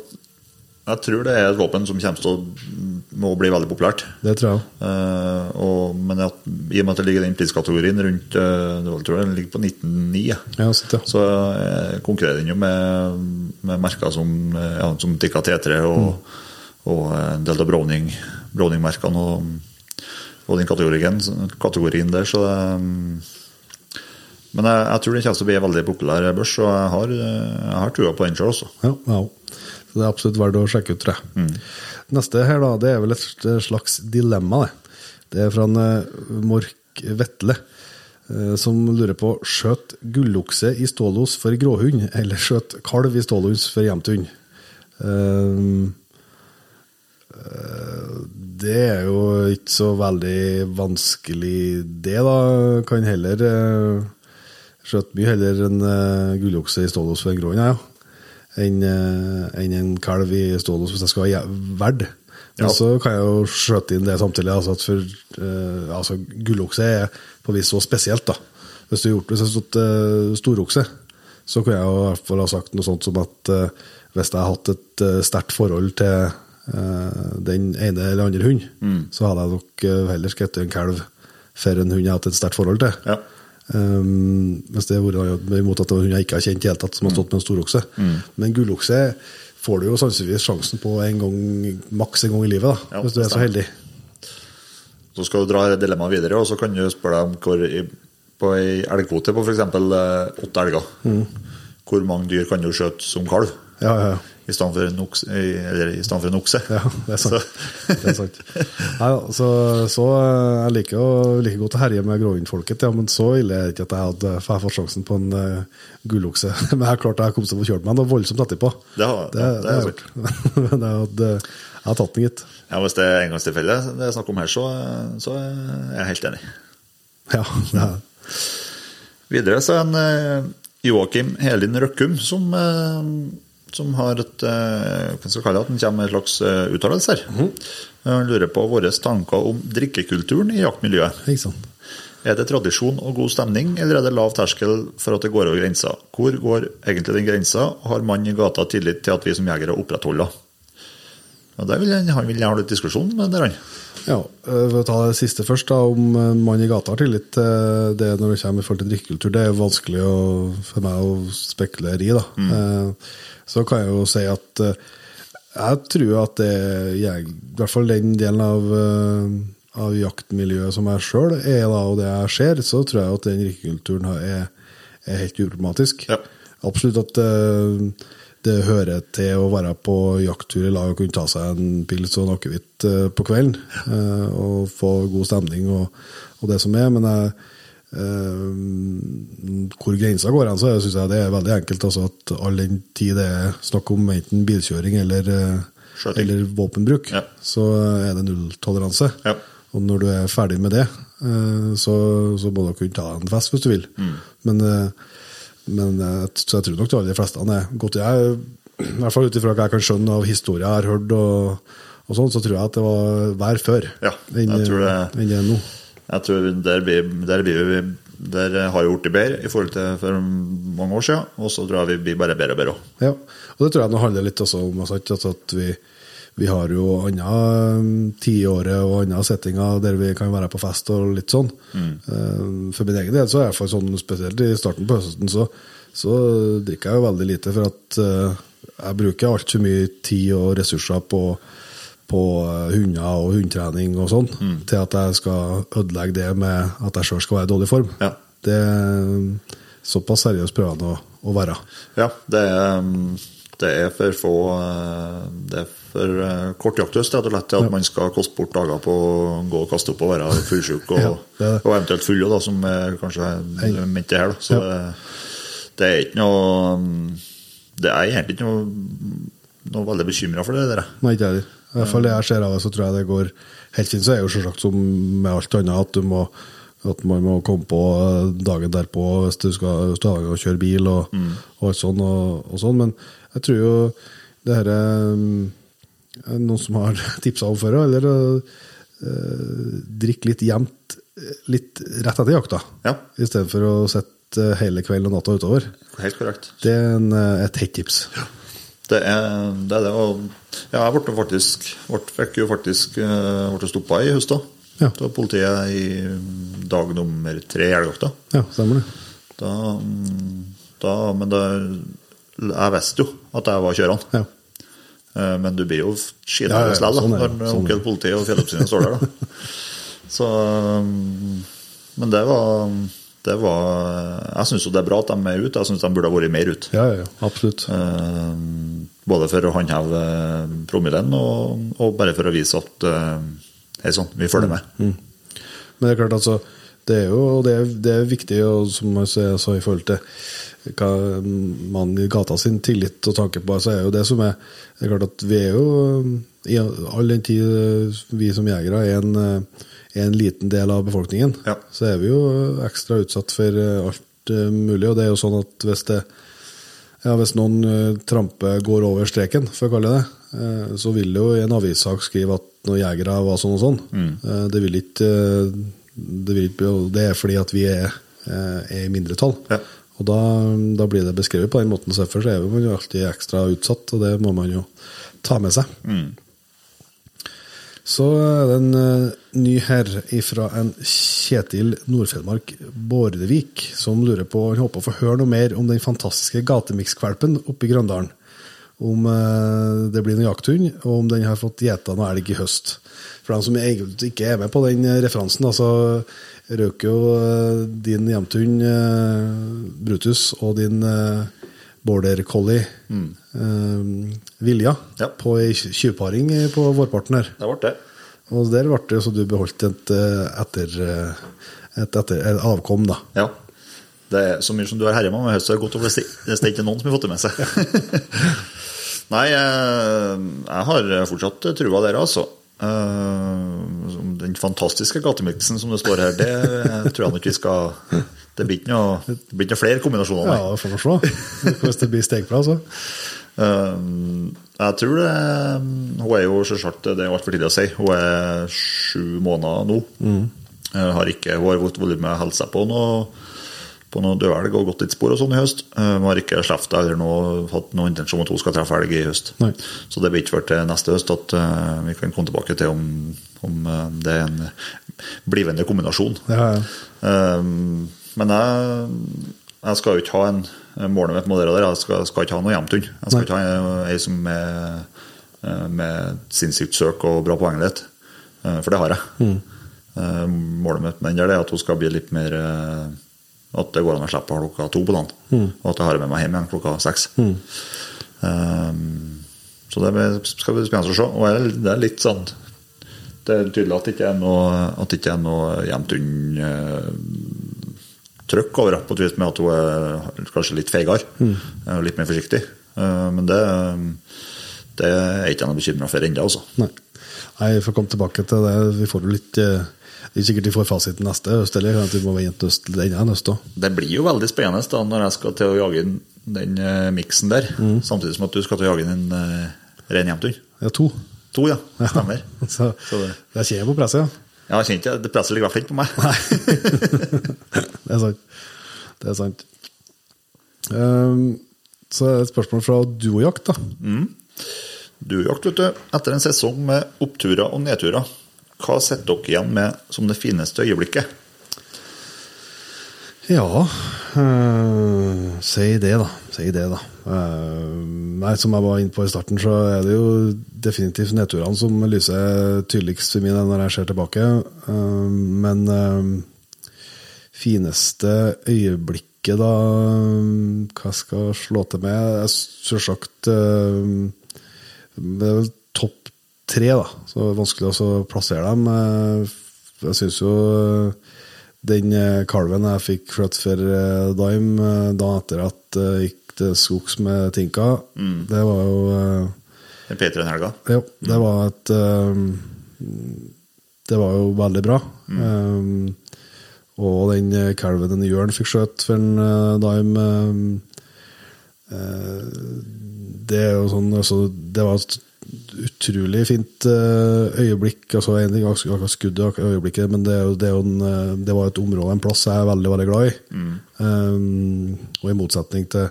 Jeg tror det er et våpen som kommer til å må bli veldig populært. Det tror jeg. uh, og, men at, i og med at det ligger i den priskategorien rundt uh, tror jeg den ligger på 19,9, ja. Ja, ja. så uh, konkurrerer den jo med, med merker som, ja, som Tikka T3 og, og eh, en del av Browning, Browning-merkene og, og den kategorien, kategorien der. Så det, mm, men jeg, jeg tror den kommer til å bli en veldig populær børs, og jeg har, jeg har trua på den sjøl også. Ja, ja. Så det er absolutt verdt å sjekke ut, tror jeg. Neste her, da, det er vel et slags dilemma, det. Det er fra en eh, Mork Vetle, eh, som lurer på skjøt gullokse i stålos for gråhund, eller skjøt kalv i stålos for jevnthund? Uh, det er jo ikke så veldig vanskelig, det, da. Kan heller skjøte mye heller en gullokse i stålos for en gråhund, ja. eh, enn en kalv i stålen hvis jeg skal være verd. Men Ja. så kan jeg jo skjøte inn det samtidig. Altså at for uh, altså Gullokse er på vis så spesielt, da. Hvis du har gjort det har stått uh, storokse, så kunne jeg jo i hvert fall ha sagt noe sånt som at uh, hvis jeg har hatt et uh, sterkt forhold til uh, den ene eller andre hund, så hadde jeg nok eh, heller skutt en kalv for en hund jeg har hatt et sterkt forhold til. Ja. Um, hvis det har vært imot at det var hund jeg ikke har kjent i det hele tatt, som har stått med en storokse. Men gullokse får du jo sannsynligvis sjansen på en gang, maks en gang i livet, da, Ja, hvis du er så heldig. Så skal du dra dilemmaet videre, og så kan du spørre deg om hvor i, på ei elgkvote på f.eks. åtte elger. Hvor mange dyr kan du skjøte som kalv? Ja, ja, ja. I stedet for en okse. Eller i for en okse. Ja, det er sant. Så- det er sant. Nei, så, så eh, jeg liker å, like godt å herje med gråhundfolket, ja, men så ille er det ikke at jeg hadde for fått sjansen på en uh, gullokse. Men jeg klarte jeg kom til å få kjørt meg noe voldsomt etterpå. Det har- det, ja, det har jeg gjort. Men jeg, hadde, jeg har tatt den, gitt. Ja, Hvis det er engangstilfelle det er snakk om her, så, så er jeg helt enig. Ja, det er, Videre så er en eh, Joakim Helin Røkkum som, som har et eh, Hva skal jeg kalle det? at Han kommer med en slags uttalelser. uttalelse her. Han lurer på våre tanker om drikkekulturen i jaktmiljøet. Er det tradisjon og god stemning, eller er det lav terskel for at det går over grensa? Hvor går egentlig den grensa, og har mann i gata tillit til at vi som jegere opprettholder? Og der vil han, han vil gjerne ha litt diskusjon med han. Ja, øh, For å ta det siste først, da, om mannen mann i gata har tillit til det når det kommer i forhold til drikkekultur, det er vanskelig å, for meg å spekulere i. da. Eh, Så kan jeg jo si at eh, jeg tror at det jeg, i hvert fall den delen av, eh, av jaktmiljøet som jeg sjøl er, da, og det jeg ser, så tror jeg at den rikkekulturen er, er helt uproblematisk. Ja. Absolutt at eh, det hører til å være på jakttur i lag og kunne ta seg en pils og en akevitt på kvelden. og få god stemning og, og det som er. Men jeg, hvor grensa går hen, så syns jeg det er veldig enkelt. Altså at all den tid det er snakk om enten bilkjøring eller, eh, eller våpenbruk, Ja. så er det nulltoleranse. Ja. Og når du er ferdig med det, eh, så, så må du kunne ta en fest hvis du vil. Mm. Men, eh, men eh, så jeg tror nok de aller fleste er godt jeg, I hvert fall ut ifra hva jeg kan skjønne av historier jeg har hørt, og, og sånn, så tror jeg at det var vær før Ja, jeg tror det- enn det er nå. Jeg tror der, blir, der, blir vi, der har vi blitt bedre i forhold til for mange år siden, og så tror jeg vi blir bare bedre og bedre òg. Ja, og det tror jeg nå handler litt også om altså, at- vi, vi har jo andre tiåret og andre settinger der vi kan være på fest og litt sånn. Mm. For min egen del så er jeg sånn, spesielt i starten på høsten, så, så drikker jeg jo veldig lite. For at eh, jeg bruker altfor mye tid og ressurser på, på hunder og hundetrening og sånn, til at jeg skal ødelegge det med at jeg sjøl skal være i dårlig form. Ja. Det Såpass seriøst prøver han å, å være. Ja, det er, um, det er for få uh, Det er for uh, kort jaktøst, rett og slett at man skal koste bort dager på å gå og kaste opp og være fullsjuk, og, Ja, det er det. og eventuelt fulle, da, som er kanskje er ment det her. Da. Så Ja. det, er ikke noe um, Det er egentlig ikke noe, noe veldig bekymra for det der. Nei, ikke jeg. I hvert fall det jeg ser av det, så tror jeg det går helt fint. Så er det jo selvsagt som med alt annet at du må at man må komme på dagen derpå hvis du skal stå og kjøre bil og, og alt sånn. Og, og sånn. Men jeg tror jo det her er noen som har tipsa om før, eller eh, drikke litt jevnt eh, litt rett etter jakta, Ja. i stedet for å sitte eh, hele kvelden og natta utover. Helt korrekt. Det er en, eh, et hett tips. Det er det. Er det og, ja, jeg ble faktisk, fikk jo faktisk uh, stoppa i høst. da. Ja. Det var politiet i dag nummer tre i elgjakta. Ja, stemmer det. Da, da, men da, jeg visste jo at jeg var kjørende. Ja. Eh, Men du blir jo skitnervøs Ja, ja, sånn det, når sånn onkel politi og fjelloppsynet står der. da. Så, um, men det var, det var Jeg syns jo det er bra at de er ute. Jeg syns de burde ha vært mer ute. Ja, ja, absolutt. Eh, Både for å håndheve eh, promillen og, og bare for å vise at eh, hei sånn, vi følger med. Men det er klart, altså, det er jo det er, det er viktig, og som jeg sa i forhold til hva man i gata sin tillit og tanke på, så er jo det som er Det er klart at vi er jo, i all den tid vi som jegere er en, en liten del av befolkningen, Ja. så er vi jo ekstra utsatt for alt eh, mulig. Og det er jo sånn at hvis det ja, Hvis noen trampe tramper går over streken, for å kalle det det, eh, så vil det jo i en avissak skrive at noen jegere var sånn og sånn. Mm. det, vil ikke, eh, det vil ikke Det er fordi at vi er, eh, er i mindretall. Ja. Og da, da blir det beskrevet på den måten. så Derfor er man jo alltid ekstra utsatt, og det må man jo ta med seg. Så er det en uh, ny herr fra en Kjetil Nordfjellmark Bårdevik, som lurer på Han håper å få høre noe mer om den fantastiske gatemikskvalpen oppe i Grøndalen. Om uh, det blir noen jakthund, og om den har fått gjeta noe elg i høst. For dem som egentlig ikke er med på den eh, referansen, altså røk jo uh, din hjemthund Brutus og din eh, border collie eh, Vilja Ja. på ei tjuvparing eh, på vårparten her. Det ble det. Og der ble det så du beholdt et, eh, etter, eh, et, etter, et avkom, da. Ja. Det er så mye som du har herja med høst, så er det godt å bli Det er ikke noen som har fått det med seg. Nei, jeg, jeg har fortsatt trua der, altså. Eh, Den fantastiske gatemiksen som det står her, det tror jeg nok vi skal Det blir ikke noe, blir ikke flere kombinasjoner. nei. Ja, får vi se hvis det blir stegpla, så. Eh, jeg tror det Hun er jo selvsagt Det er altfor tidlig å si. Hun er sju måneder nå. Mm. har ikke, hun har å helse seg på noe på noe dødelg og gått litt spor og sånn i høst. Eh, Hun har ikke sluppet eller noe, hatt noen intensjon om at hun skal treffe elg i høst. Nei. Så det blir ikke før til neste høst at eh, vi kan komme tilbake til om, om eh, det er en blivende kombinasjon. Ja, ja. Eh, men jeg, jeg skal jo ikke ha en Målet mitt må være der. Jeg skal, skal ikke ha noe hjemthund. Jeg skal Nei. ikke ha ei som er eh, med sinnssykt søk og bra poenglighet. Eh, For det har jeg. Mm. Målet mitt med den der er at hun skal bli litt mer eh, At det går an å slippe klokka to på dagen. Og at jeg har med meg hjem igjen klokka seks. Eh, Så det skal bli spennende å se. Og jeg- det er litt sånn Det er tydelig at det ikke er noe, at det ikke er noe eh, trøkk over henne på et vis med at hun er kanskje litt feigere. eh, og Litt mer forsiktig. Eh, Men det, det er ikke noe bekymra for ennå, altså. Nei. Nei, vi får komme tilbake til det. Vi får jo litt eh, Det er sikkert vi får fasiten neste høst, eller at vi må vente til denne høst òg. Det blir jo veldig spennende da når jeg skal til å jage inn den uh, miksen der, samtidig som at du skal til å jage inn en uh, ren hjemtur. Ja, to. To, ja. Stemmer. Så, Så det- er kjenner på presset, ja. Ja, jeg kjente det presset ligger i hvert fall ikke på meg. Det er sant. Det er sant. Um, så er det et spørsmål fra duojakt, da. Duojakt, vet du. Etter en sesong med oppturer og nedturer, hva sitter dere igjen med som det fineste øyeblikket? Ja øh, Si det, da. Si det, da. Uh, nei, som jeg var inne på i starten, så er det jo definitivt nedturene som lyser tydeligst for meg når jeg ser tilbake. Uh, men uh, fineste øyeblikket, da Hva skal jeg slå til med? Selvsagt Det er vel topp tre, da. Så det er vanskelig å plassere dem. Jeg syns jo den eh, kalven jeg fikk skjøtt for eh, Dime da etter at jeg gikk til skogs med Tinka, det var jo eh, Den P3-helga? ja, det var et eh, Det var jo veldig bra. Eh, og den eh, kalven en Jørn fikk skjøtt for en Dime eh, eh, Det er jo sånn altså, Det var utrolig fint eh, øyeblikk. altså akkurat skuddet akkurat øyeblikket, men det, det, en, eh, det var et område, en plass jeg er veldig veldig glad i. Um, og i motsetning til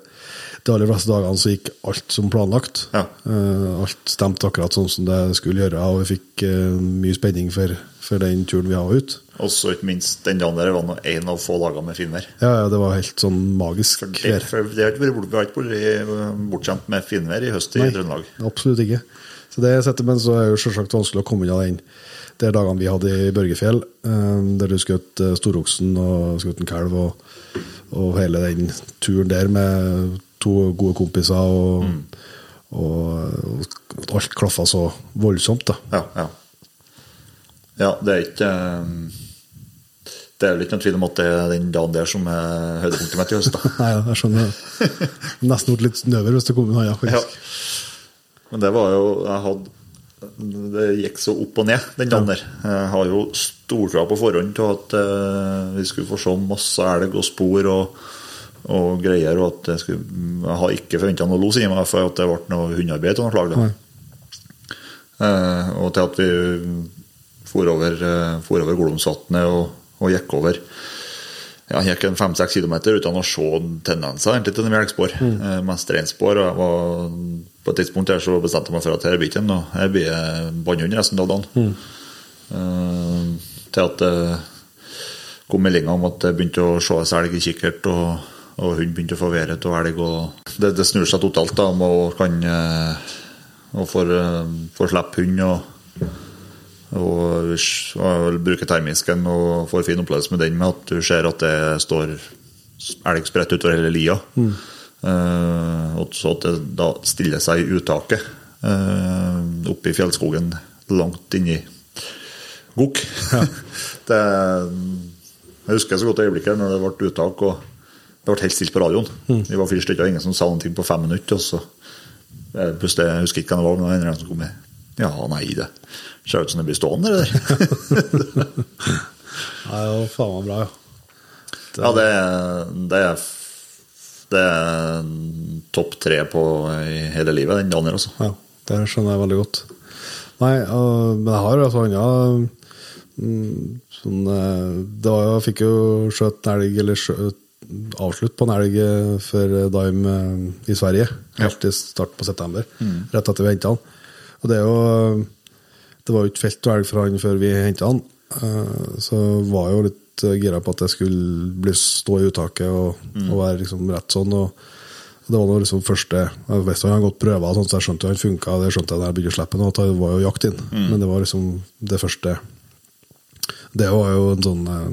de aller fleste dagene så gikk alt som planlagt. Ja. Uh, alt stemte akkurat sånn som det skulle gjøre, og vi fikk uh, mye spenning for, for den turen vi har ut. Og så ikke minst den dagen der var nå en av få dager med finvær. Ja, ja, det var helt sånn magisk Det, vær. for det har ikke vært vi har ikke vært bortskjemt med finvær i høst i Trøndelag. Absolutt ikke. Så det setter, Men så er det jo selvsagt vanskelig å komme unna den de dagene vi hadde i Børgefjell, eh, der du skjøt eh, storoksen og skjøt en kalv, og, og hele den turen der med to gode kompiser, og, og, og alt klaffa så voldsomt. da. Ja, ja. ja, det er ikke eh, Det er vel ikke noen tvil om at det er den dagen der som er høydepunktet mitt i høst. da. Nei, jeg skjønner. det. Nesten blitt litt snøver hvis det kom en annen, Ja. Men det var jo jeg hadde, Det gikk så opp og ned den dagen der. Jeg har jo stortroa på forhånd til at eh, vi skulle få se masse elg og spor og, og greier. Og at jeg, skulle, jeg har ikke forventa noe los i meg for at det ble noe hundearbeid av noe slag. da. Eh, og til at vi for over, eh, for over Glomsvatnet og, og gikk over ja, gikk en fem-seks kilometer uten å se tendenser egentlig til melkespor. Mm. Eh, mest reinspor. og var- På et tidspunkt her så bestemte jeg meg for at her blir ikke noe. Her blir jeg bannhund resten av dagen. Eh, til at det kom meldinger om at det begynte å se elg i kikkert, og, og hund begynte å få været av elg. og det, det snur seg totalt da, om å kan eh, få, får, eh, slippe hund og, og, og bruke termisken og får fin opplevelse med den med at du ser at det står elg spredt utover hele lia. Eh, og så at det da stiller seg i uttaket uh, oppe i fjellskogen langt inni Gokk. det, jeg husker så godt øyeblikket når det ble uttak og det ble helt stilt på radioen. Vi var fire stykker, ingen som sa noe på fem minutter. og så jeg husker ikke hvem det var, men det var en som kom med Ja, nei, det ser ut som det blir stående, det. Nei, det var faen meg bra, ja. ja, det, er- det er det er topp tre på i hele livet, den dagen her, altså. Ja, det skjønner jeg veldig godt. Nei, men jeg har jo andre mm, sånn øh, Det var jo, Jeg fikk jo skjøt en elg, eller skjøt, avslutt på en elg øh, for Dime øh, i Sverige. Helt i start på september. Rett etter vi henta han. Og det er jo Det var jo ikke felt elg fra han før vi henta han. øh, Så var jeg jo litt øh, gira på at jeg skulle bli, stå i uttaket og, og være liksom rett sånn. og det var noe liksom første Jeg visste han hadde gått prøver, sånn, så jeg skjønte han funka. Det skjønte jeg da jeg begynte å slippe at det var jo jakt inn. Men det var liksom det første Det var jo en sånn eh,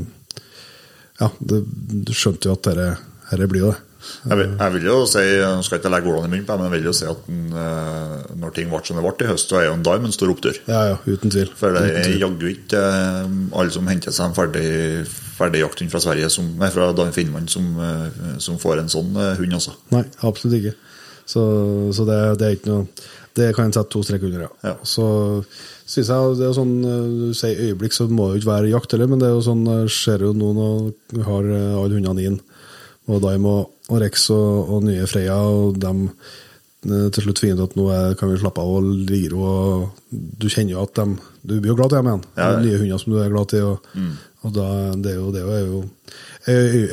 Ja, det, du skjønte jo at dette blir jo det. Jeg vil, jeg vil jo si, jeg skal ikke legge ordene i munnen på men jeg vil jo si at den, eh, når ting ble som det ble i høst, så er jo en Dime en stor opptur. Ja, ja, uten tvil. For det er jaggu ikke eh, alle som henter seg en ferdig, ferdig jakthund fra Sverige, som, nei, fra Finnmark, som, eh, som får en sånn hund, altså. Nei, absolutt ikke. Så, så det, det er ikke noe Det kan jeg sette to strek under, ja. Ja. Så synes jeg det er sånn Du sier øyeblikk, så må det jo ikke være jakt heller, men det er jo sånn ser jo nå når vi har alle hundene inn, og Daim og, og Rex og, og nye Freya, og dem eh, til slutt finner at nå er, kan vi slappe av og ligge og Du kjenner jo at de Du blir jo glad til dem igjen. Ja, ja. Nye hunder som du er glad til. Og, og da, det er jo, det er jo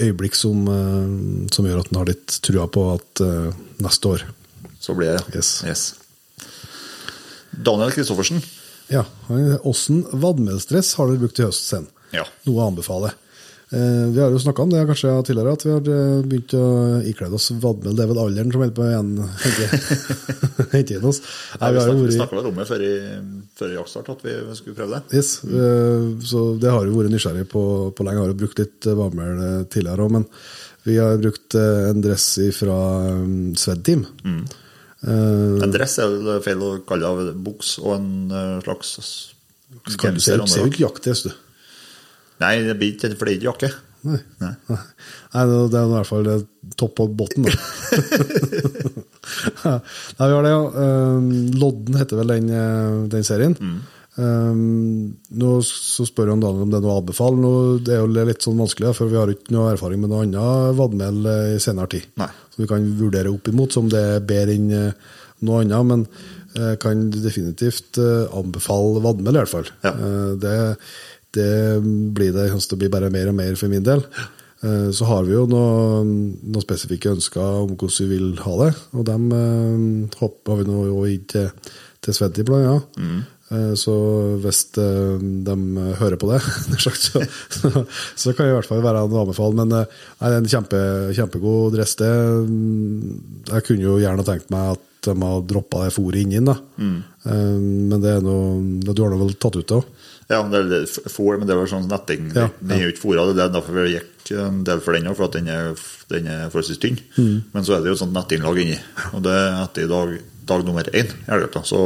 øyeblikk som, eh, som gjør at en har litt trua på at uh, neste år Så blir det, Yes. Yes. Daniel Kristoffersen. Ja, Åssen vadmelstress har dere brukt i høst, sen? Ja. Noe å anbefale. Eh, vi har jo snakka om det kanskje tidligere, at vi har eh, begynt å ikle oss vadmel. Det er vel alderen som holder på å igjen- hente hente inn oss. Nei, vi snakka vært vel om det før, før jaktstart, at vi skulle prøve det. Yes, mm. så det har jo vært nysgjerrig på, på lenge. Jeg har jo brukt litt vadmel tidligere òg, men vi har brukt en dress fra Sved Team. Mm. Uh, En dress er vel feil å kalle det buks og en slags kan du se, ser jo ikke jaktdress, du. Nei, det blir ikke, for det er ikke jakke. Nei. Nei. Nei, det er i hvert fall topp og botten, da. Nei, vi har det, ja. Um, Lodden heter vel den, eh, den serien. Um, nå så spør han Daniel om det er noe å anbefale. Nå, det er jo litt sånn vanskelig, for vi har ikke noe erfaring med noe annet vadmel eh, i senere tid. Nei. Så vi kan vurdere opp imot som det er bedre enn eh, noe annet. Men Jeg kan definitivt anbefale vadmel, i hvert fall. Ja. Det, det blir det kommer til å bli bare mer og mer for min del. Eh, Så har vi jo noen, noe spesifikke ønsker om hvordan vi vil ha det, og dem eh, hopp- vi nå gitt til, til Sveddi, blant annet. Eh, Så hvis de hører på det, så, så, så kan det i hvert fall være en anbefaling. Men nei, det er en kjempe, kjempegod dress. Det. Mm, Jeg kunne jo gjerne tenkt meg at de har droppa det fôret inni den. mm. Eh, Men det er noe, du har nå vel tatt ut det òg? Ja, det fôr, men det var sånn netting. Ja, Den er jo ikke fôra, det er derfor vi gikk en del for den òg, for at den er, den er forholdsvis tynn. Mm. Men så er det jo et sånt nettinnlag inni. Og det er etter dag, dag nummer én elgjakta. Så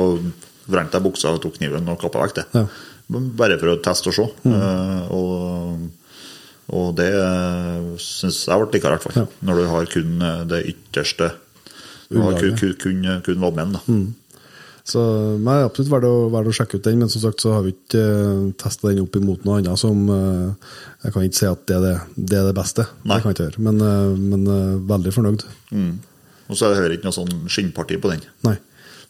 vrengte jeg buksa og tok kniven og kappa vekk det. Ja. Bare for å teste og se. Eh, og, og det syns jeg ble likere, i hvert fall. Ja. Når du har kun eh, det ytterste Du har kun, kun, kun, kun lommen, da. Så nei, absolutt verdt å, verdt å sjekke ut den, men som sagt så har vi ikke uh, testa den opp imot noe annet som eh, Jeg kan ikke si at det er det, det, er det beste, Nei. det kan jeg ikke gjøre. men, eh, men eh, veldig fornøyd. Mm. Og så er det heller ikke noe sånn skinnparti på den. Nei.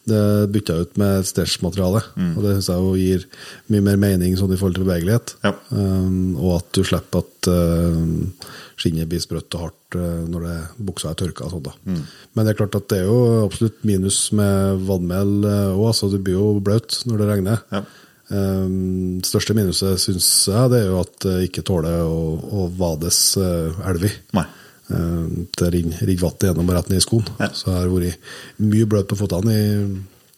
Det bytta ut med stretchmateriale, og det syns jeg jo gir mye mer mening sånn i forhold til bevegelighet. Ja. Um, og at du slipper at um, skinnet blir sprøtt og hardt uh, når det, buksa er tørka. Sånt, da. Men det er klart at det er jo absolutt minus med vannmel òg. altså det blir jo bløt når det regner. Ja. Um, største minuset syns jeg det er jo at det ikke tåler å, å vades uh, elv i. Nei. Eh, Det renner vann gjennom og rett ned i skoen. Ja. Så jeg har vært mye bløt på føttene i,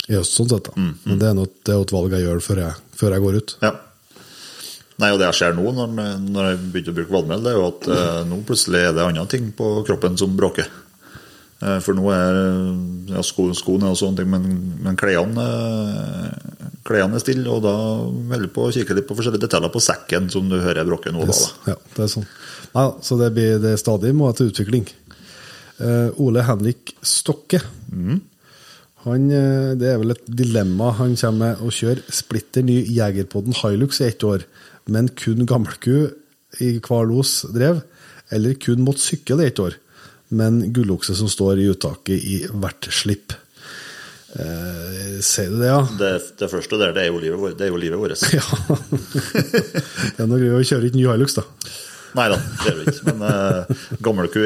i høst, sånn sett. Da. Mm, Men det er, noe, det er et valg jeg gjør før jeg, før jeg går ut. Ja. Nei, og det jeg ser nå, når, når jeg begynte å bruke vadmel, det er jo at eh, nå plutselig er det andre ting på kroppen som bråker. Eh, for nå er ja, sko, skoene og sånne ting, men, men klærne eh, klærne er stille, og da holder jeg på å kikke litt på forskjellige detaljer på sekken som du hører bråker nå. Yes. Da, da. Ja, det er sånn. Ja, så det blir det er stadig må til utvikling. Eh, Ole Henrik Stokke. Han, eh, det er vel et dilemma. Han kommer med å kjøre splitter ny Jegerpodden Hilux i ett år, men kun gammelku i hver los drev, eller kun måtte sykle i ett år, men gullokse som står i uttaket i hvert slipp. Eh, Sier du det, ja? Det, det første der, det er jo livet, det er jo livet vårt. Ja. det er noe gøy å kjøre ikke ny Hilux, da. Nei da, det gjør vi ikke. Men eh, gammelku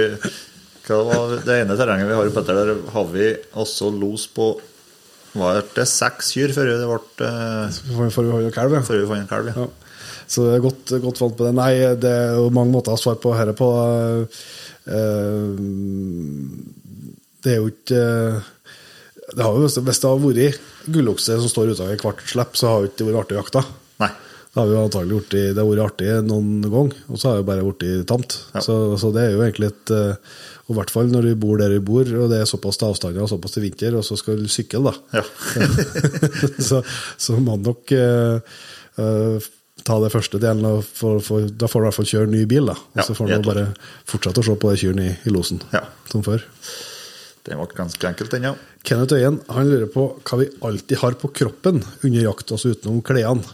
Det ene terrenget vi har oppe etter, der har vi også los på var det seks kyr før det ble eh, kalv, ja. Før vi fant en kalv. Ja. Ja. Så det er godt, godt valgt på det. Nei, det er jo mange måter å svare på dette på. Eh, Det er jo ikke det har jo, Hvis det har vært gullokse som står ute av hvert slipp, så har det ikke vært artig å jakte. Nei. Det har vi jo antagelig gjort i, det har vært artig noen gang, og så har det bare blitt tamt. Ja. Så, så det er jo egentlig et eh, Og i hvert fall når du bor der du bor, og det er såpass til avstander og såpass til vinter, og så skal du sykle, da. Ja. så, så man nok uh, eh, ta det første delen, og for, for, da får du i hvert fall kjøre ny bil. da. Og Ja, så får du bare fortsette å se på de kyrne i, i losen, Ja. som før. Det ble ganske enkelt, den, ja. Kenneth Øyen han lurer på hva vi alltid har på kroppen under jakt, altså utenom klærne.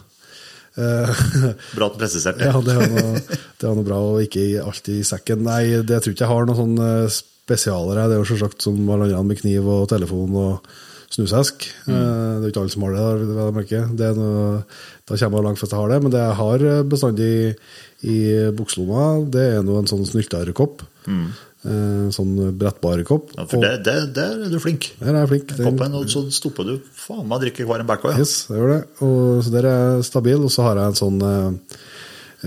Eh, Bra presiserte ja, det er noe, det var, noe bra, og ikke alltid i sekken. Nei, det tror ikke jeg har noen sånn spesialer. Det er jo selvsagt som alle andre med kniv og telefon og snusesk. Mm. Det er jo ikke alle som har det. vel å merke. Er da kommer jeg langt hvis jeg har det. Men det jeg har eh, bestandig i bukselomma, det er nå en sånn snyltarekopp. Mm. Sånn brettbarekopp. Ja, for det, det, der er du flink. Der er jeg flink. Koppen, og så stopper du faen meg å drikke hver en bekk òg, ja. Yes, jeg gjør det. Og, så der er jeg stabil. Og så har jeg en sånn, eh,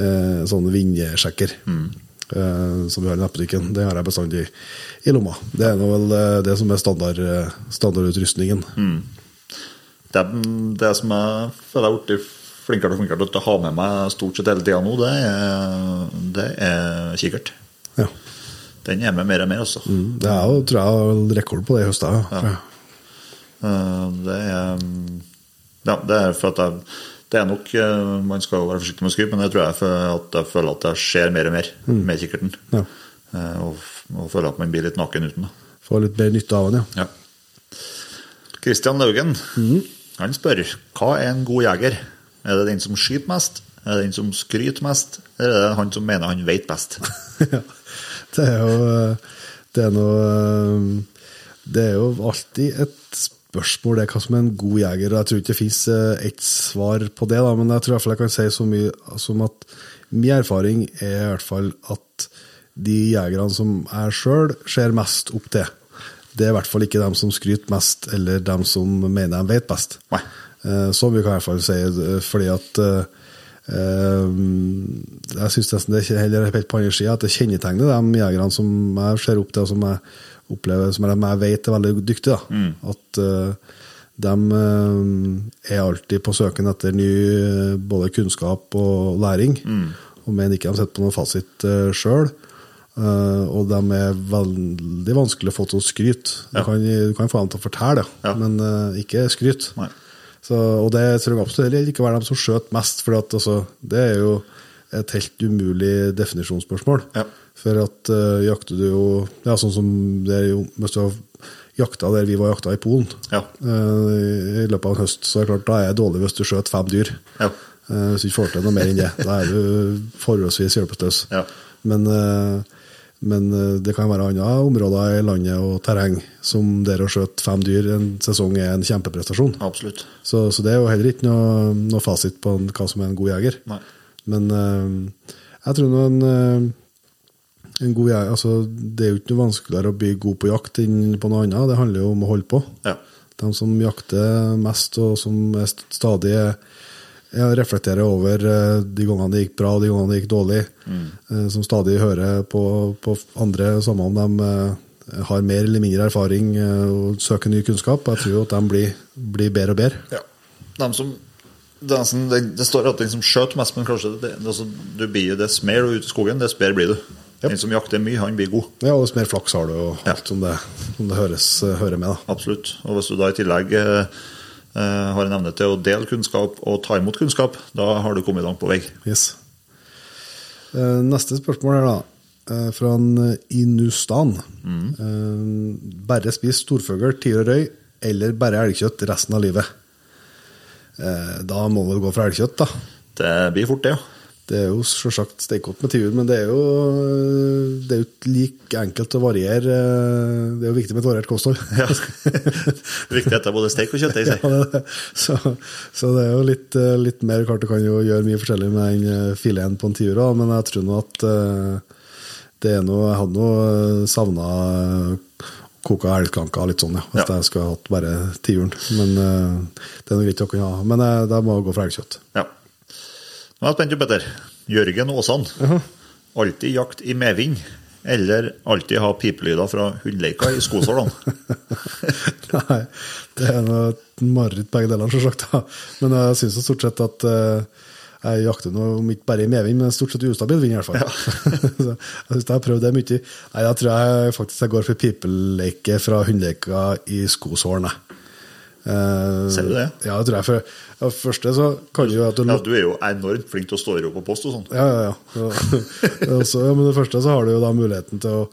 eh, sånn vindsjekker eh, som vi har i nettbutikken. Det har jeg bestandig i lomma. Det er nå vel eh, det som er standard, standardutrustningen. Mm. Det, det som jeg føler jeg har blitt flinkere og flinkere til å ha med meg stort sett hele tida nå, det er, det er kikkert. Ja. Den er med mer og mer, altså. Mm, Det er jo, tror jeg, rekord på det i høst. Ja. Eh, Det er Ja, det er for at jeg det er nok, eh, Man skal jo være forsiktig med å skrive, men det tror jeg for at jeg føler at det skjer mer og mer med kikkerten. Ja. Eh, Og, og føler at man blir litt naken uten. da. Får litt mer nytte av den, ja. Ja. Laugen han spør hva er en god jeger. Er det den som skyter mest, er det den som skryter mest, eller er det han som mener han vet best? Ja. Det er jo Det er noe Det er jo alltid et spørsmål, det er hva som er en god jeger. og Jeg tror ikke det fins ett svar på det, da, men jeg tror i hvert fall jeg kan si så mye som at min erfaring er i hvert fall at de jegerne som jeg sjøl ser mest opp til, det er i hvert fall ikke dem som skryter mest, eller dem som mener de vet best. Nei. Eh, Så mye kan jeg i hvert fall si, eh, fordi at eh, eh, Jeg syns nesten det er heller helt på andre sida at det kjennetegner de jegerne som jeg ser opp til, og som jeg opplever som jeg, vet er veldig dyktige. Da. At uh, de eh, er alltid på søken etter ny eh, både kunnskap og læring, og mener ikke de sitter på noen fasit uh, sjøl. og de er veldig vanskelig å få til å skryte. Du, kan, du kan få dem til å fortelle, Ja. men uh, ikke skryt. Så, og det jeg absolutt ikke være dem som skjøt mest, for altså, det er jo et helt umulig definisjonsspørsmål. Ja. For at uh, jakter du jo ja, Sånn som det er jo, Hvis du har jakta der vi var jakta i Polen Ja. uh, i løpet av en høst, så er det klart da er det dårlig hvis du skjøt fem dyr. Ja. Uh, hvis du ikke får til noe mer enn det. Da er du forholdsvis hjelpeløs. Ja. Men, men det kan være andre områder i landet og terreng som der å skjøte fem dyr en sesong er en kjempeprestasjon. Absolutt. Så, så det er jo heller ikke noe, noe fasit på en, hva som er en god jeger. Nei. Men jeg tror nå en god altså, Det er jo ikke noe vanskeligere å bli god på jakt enn på noe annet. Det handler jo om å holde på. Ja. De som jakter mest, og som stadig reflekterer over eh, de gangene det gikk bra og de gangene det gikk dårlig, mm. som stadig hører på, på andre, samme om de eh, har mer eller mindre erfaring eh, og søker ny kunnskap. Jeg tror jo at de blir, blir bedre og bedre. Ja. De som, det, det, det står at den som skjøter mest, men kanskje det, det, altså, du blir dess mer du er ute i skogen, dess bedre blir du. Den som jakter mye, han blir god. Ja, og dess mer flaks har du, og Ja. alt som det, som det høres, eh, hører med. da. Absolutt. Og hvis du da i tillegg eh, eh, har en evne til å dele kunnskap og ta imot kunnskap, da har du kommet langt på vei. Yes. Eh, Neste spørsmål er da fra en Inustan. Mm. Bare spis storfugl, tiur og røy, eller bare elgkjøtt resten av livet? Da må du gå for elgkjøtt, da. Det blir fort, det, ja. Det er jo selvsagt steikgodt med tiur, men det er jo det er jo like enkelt å variere. eh, Det er jo viktig med et variert kosthold. ja. Viktig at det er både steik og kjøtt i Ja, seg. det det. Så, så det er jo litt, eh, litt mer klart Du kan jo gjøre mye forskjellig med den eh, fileten på en tiur, men jeg tror nå at eh, det er noe Jeg hadde nå savna koka elgkanker litt sånn, ja, hvis Ja. jeg skulle hatt bare tiuren. Men eh, det er noe greit å kunne ha. Men eh, da må jeg gå for elgkjøtt. Ja. Nå er jeg spent, Petter. Jørgen Aasan. Alltid jakt i medvind. Eller alltid ha pipelyder fra hundeleika i skosålene. Nei, det er noe mareritt begge delene, selvsagt. Men jeg syns stort sett at eh, jeg jakter noe, om ikke bare i medvind, men stort sett ustabil vind, i hvert fall. Så jeg synes jeg har prøvd det mye. Nei, da tror jeg faktisk jeg går for pipeleike fra hundeleika i skosårene. Eh, Ser du det? Ja, det tror jeg. For ja, første så kan jo at du Ja, du er jo enormt flink til å stå i ro på post og sånn. ja, ja, ja. ja. så, ja. Men det første så har du jo da muligheten til å,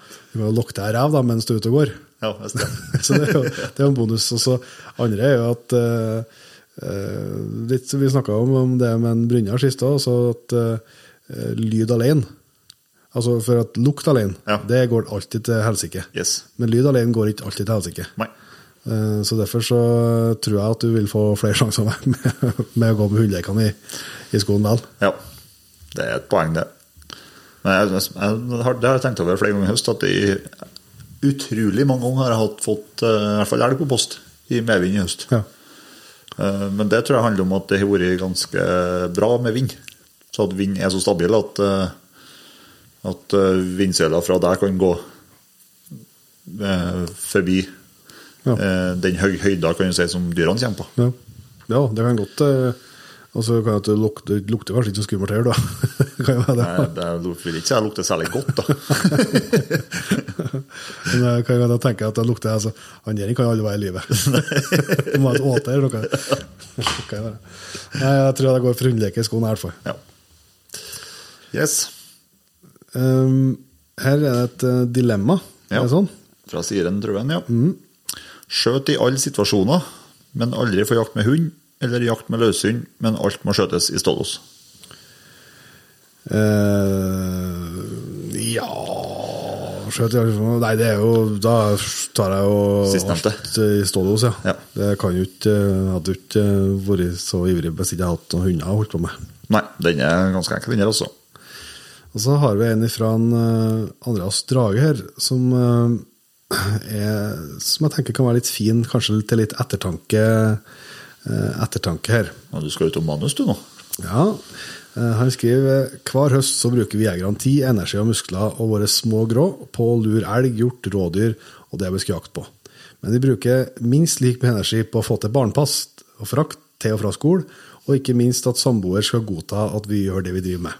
å lokke deg ræv mens du er ute og går. Ja, det. så det er jo, det er en bonus. Og så andre er jo at eh, eh, litt, Vi snakka om, om det med en Brynjar sist òg, så at eh, lyd alene Altså for at lukt alene, Ja. det går alltid til helsike. Yes. Men lyd alene går ikke alltid til helsike. Nei. Eh, Så derfor så tror jeg at du vil få flere sjanser med, med, å gå med hundeleikene i, i skoen vel. Ja. Det er et poeng, det. Men jeg, jeg, har, det har jeg tenkt over flere ganger i høst, at i utrolig mange ganger har jeg hatt, fått eh, i hvert fall elg på post i medvind i høst. Ja. Eh, Men det tror jeg handler om at det har vært ganske bra med vind. Så at vind er så stabil at, at vindsøyla fra der kan gå forbi Ja. eh, den høy høyda kan du si, som dyrene kommer på. Ja, ja det kan godt eh, altså kan det lukte, det lukter kanskje ikke så skummelt her, da. Kan jo være det. Nei, det vil ikke si det lukter særlig godt, da. Men jeg kan jo da tenke at det lukter altså, Han der kan jo aldri være i live. Det må ha et åte eller noe. Nei, jeg tror det går for hundeleke i skoene, i hvert fall. Ja. Yes. Um, her er det et eh, dilemma. Ja. Er det sånn? Fra Siren Trøen, ja. Skjøt i alle situasjoner, men aldri få jakt med hund, eller jakt med løshund, men alt må skjøtes i stålos. Uh, ja Skjøt Nei, det er jo Da tar jeg jo Sistnevnte. i stålos, ja. Ja. Det kan jo ikke Hadde jo ikke vært så ivrig hvis ikke jeg hadde hatt noen hunder å holdt på med. Nei, den er ganske enkel, den her også. Og så har vi en fra eh, Andreas Drage her, som, eh, er, som jeg tenker kan være litt fin, kanskje til litt ettertanke, eh, ettertanke her. Ja, du skal ut om manus, du, nå? Ja, eh, Han skriver hver høst så bruker vi jegerne tid, energi og muskler og våre små grå på å lure elg, hjort, rådyr og det vi skal jakte på. Men vi bruker minst lik med energi på å få til barnepass og frakt til og fra skole, og ikke minst at samboer skal godta at vi gjør det vi driver med.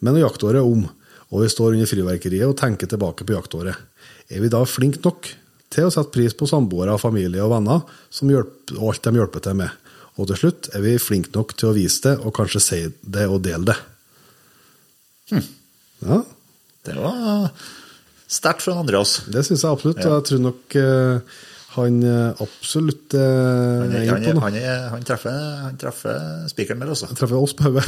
Men når jaktåret er om, og vi står under fyrverkeriet og tenker tilbake på jaktåret, er vi da flinke nok til å sette pris på samboere, familie og venner som hjelper, og alt de hjelper til med? Og til slutt er vi flinke nok til å vise det, og kanskje si det og dele det. Hm. Ja, Det var sterkt fra Andreas. det syns jeg absolutt, Ja. jeg tror nok eh, han eh, absolutt eh, Han, er han, han, er, han, treffer, han treffer spikeren der, altså. Han treffer oss på hodet.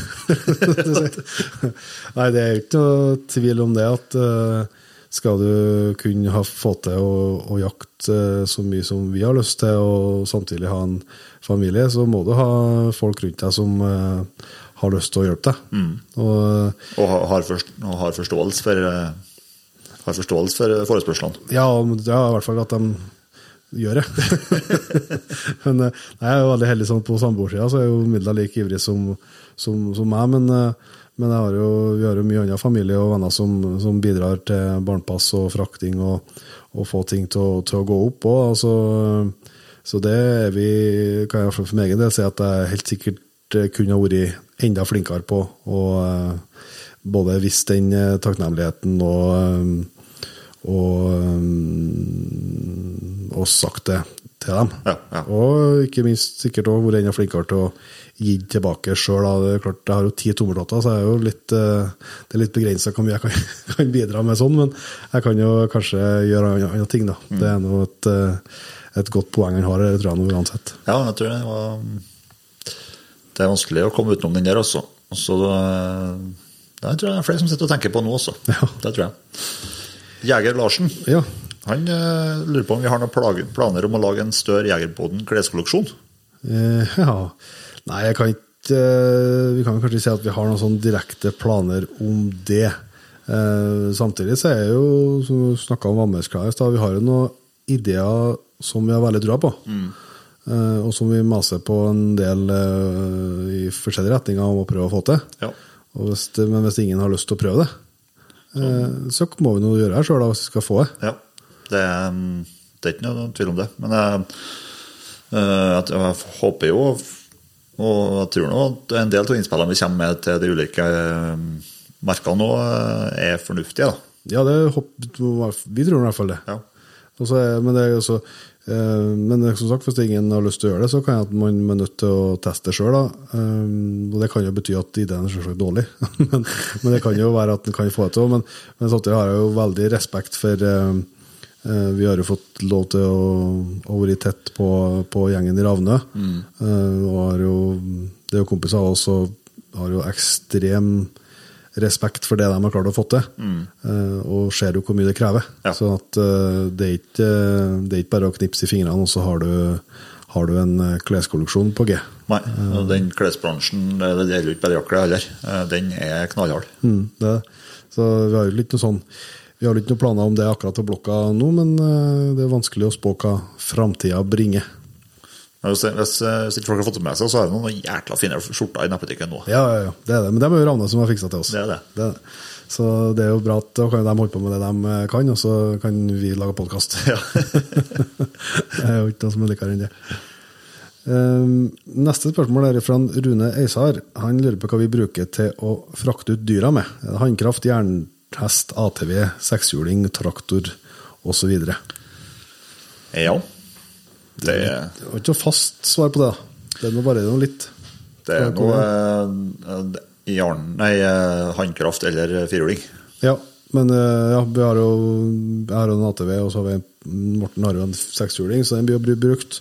Nei, det er jo ikke noe tvil om det at eh, skal du kunne ha, få til å, å jakte eh, så mye som vi har lyst til, og samtidig ha en familie, så må du ha folk rundt deg som uh, har lyst til å hjelpe deg. Mm. Og, Og har, forst, og har forståelse for eh, har forståelse for forespørslene. ja, er i hvert fall at de gjør det. men eh, nei, jeg er jo veldig heldig sånn på samboersida, så er jo midler like ivrig som, som, som meg. Men, eh, men har jo, vi har jo mye annen familie og venner som, som bidrar til barnepass og frakting og, og få ting til til å gå opp òg. Altså, så det er vi, kan jeg for min egen del si at jeg helt sikkert eh, kunne ha vært enda flinkere på. Og eh, både visst den eh, takknemligheten og og, og sagt det til dem. Ja, ja. Og ikke minst sikkert òg vært enda flinkere til å gi tilbake sjøl. Jeg har jo ti tommeltotter, så jeg er jo litt, eh, det er litt begrensa hvor mye jeg kan, kan bidra med sånn, men jeg kan jo kanskje gjøre andre, andre ting, da. Mm. Det er nå et, eh, et godt poeng han har, det tror jeg nå uansett. Ja, jeg tror det var Det er vanskelig å komme utenom den der altså. Så det, det tror jeg det er flere som sitter og tenker på nå også. Ja. Det tror jeg. Jeger Larsen Ja. Han uh, lurer på om vi har noen planer om å lage en større Jegerboden kleskolleksjon. Uh, ja. Nei, jeg kan ikke uh, Vi kan kanskje si at vi har noen direkte planer om det. Samtidig så er jo, som vi snakka om Vannmørsklær i stad, vi har jo noen ideer som vi har veldig trua på. Eh, og som vi maser på en del i forskjellige retninger om å prøve å få til. Ja. Og hvis men hvis ingen har lyst til å prøve det, så må vi nå gjøre det sjøl hvis vi skal få det. Ja, det er, det er ikke noe tvil om det. Men jeg, jeg, jeg håper jo, og jeg tror nå at en del av innspillene vi kommer med til de ulike eh, merkene nå, eh, er fornuftige. da. Ja, det hopp, vi tror i hvert fall det. Ja. Også, men det er jo så eh, men som sagt, hvis ingen har lyst til å gjøre det, så kan jeg man er nødt til å teste det sjøl. Um, og det kan jo bety at ideen er selvsagt dårlig, men, men det kan jo være at en kan få det til. Men, men samtidig har jeg jo veldig respekt for eh, eh, Vi har jo fått lov til å, å være tett på, på gjengen i Ravne. Eh, og har jo, det er jo kompiser av oss og har jo ekstrem respekt for det de har klart å få til, eh, og ser jo hvor mye det krever. Ja. Så at eh, det, er ikke, det er ikke bare å knipse i fingrene, og så har du, har du en eh, kleskolleksjon på G. Nei, den klesbransjen, det gjelder jo ikke bare jakla heller, Eh, den er knallhard. Mm, det, så vi har jo ikke noe sånn vi har ikke noen planer om det akkurat på blokka nå, men eh, det er vanskelig å spå hva framtida bringer. Hvis, hvis, eh, hvis ikke folk har fått det med seg, så har det noen jækla fine skjorter i nettbutikken nå. Ja, ja, ja, det er det. Men det er jo Ravne som har fiksa til oss. Det er det. er det. Så det er jo bra at da kan de holde på med det de kan, og så kan vi lage podkast. Ja. det er jo ikke noe som er likere enn det. Ehm, neste spørsmål er fra Rune Eisar. Han lurer på hva vi bruker til å frakte ut dyra med. Er det Jernhest, ATV, sekshjuling, traktor osv. Det ja. Det, var ikke noe fast svar på det. Det er bare noe litt. det er noe eh, jarn, nei, eh, håndkraft eller firhjuling. Ja, men eh, ja, vi har jo jeg har jo en ATV, og så har vi Morten har jo en sekshjuling, så den blir brukt.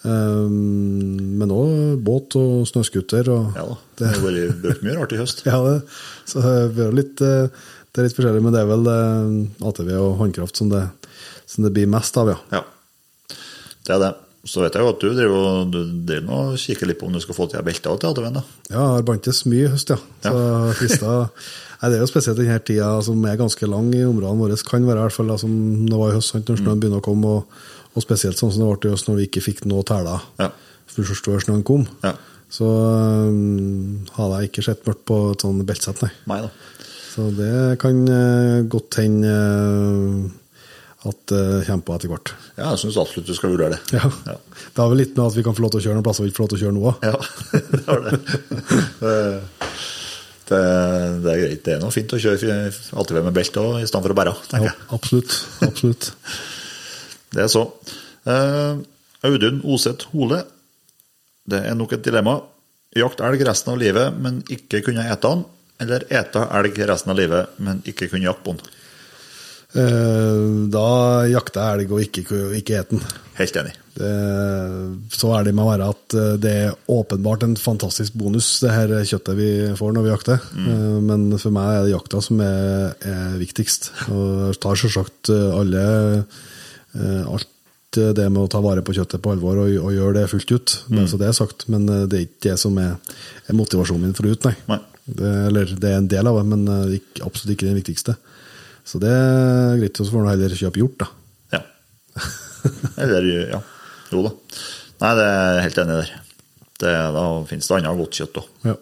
Um, men òg båt og snøscooter. Ja da. Det har vært brukt mye rart i høst. Ja, det, så det blir litt, eh, Det er litt forskjellig, men det er vel ATV og håndkraft som det, som det blir mest av, ja. Ja. Det er det. Så vet jeg jo at du driver du driver og kikker litt på om du skal få til belter til ATV-en. da. Ja, jeg har bantes mye i høst, ja. Så frista Nei, Det er jo spesielt denne tida som er ganske lang i områdene våre, kan være i hvert fall da, som det var i høst, når snøen begynner å komme, og, og spesielt sånn som det ble i høst når vi ikke fikk noe tæler Ja. først før snøen kom. Ja. Så um, hadde jeg ikke sett mørkt på et sånt beltsett, nei. Da. Så det kan eh, godt hende eh, at det kommer på etter hvert. Ja, jeg syns absolutt du skal vurdere det. Ja. Ja. Det har vel litt med at vi kan få lov til å kjøre noen plasser vi ikke får lov til å kjøre nå òg. Ja, det har det. det. Det, er greit. Det er noe fint å kjøre ATV med belte òg, for å bære, tenker Ja, jeg. absolutt. absolutt. Det er så. Eh, Audun Oseth Hole. Det er nok et dilemma. Jakt elg resten av livet, men ikke kunne ete den. Eller ete elg resten av livet, men ikke kunne jakte på den. Eh, Da jakter jeg elg og ikke, ikke et den. Helt enig. Det, så ærlig må jeg være at eh, det er åpenbart en fantastisk bonus, det her kjøttet vi får når vi jakter. Mm. Men for meg er det jakta som er, er viktigst. Og jeg tar selvsagt eh, alle eh, alt det med å ta vare på kjøttet på alvor og, og gjøre det fullt ut. Mm. Så det er sagt. Men eh, det er ikke det som er, er motivasjonen min for å ut, nei. Nei. Det, eller det er en del av det, men eh, ikke, absolutt ikke den viktigste. Så det er greit. Så får man heller kjøpe hjort, da. Ja. Eller ja. Jo da. Nei, det er jeg helt enig der. Det, da finnes det annet godt kjøtt òg. Ja.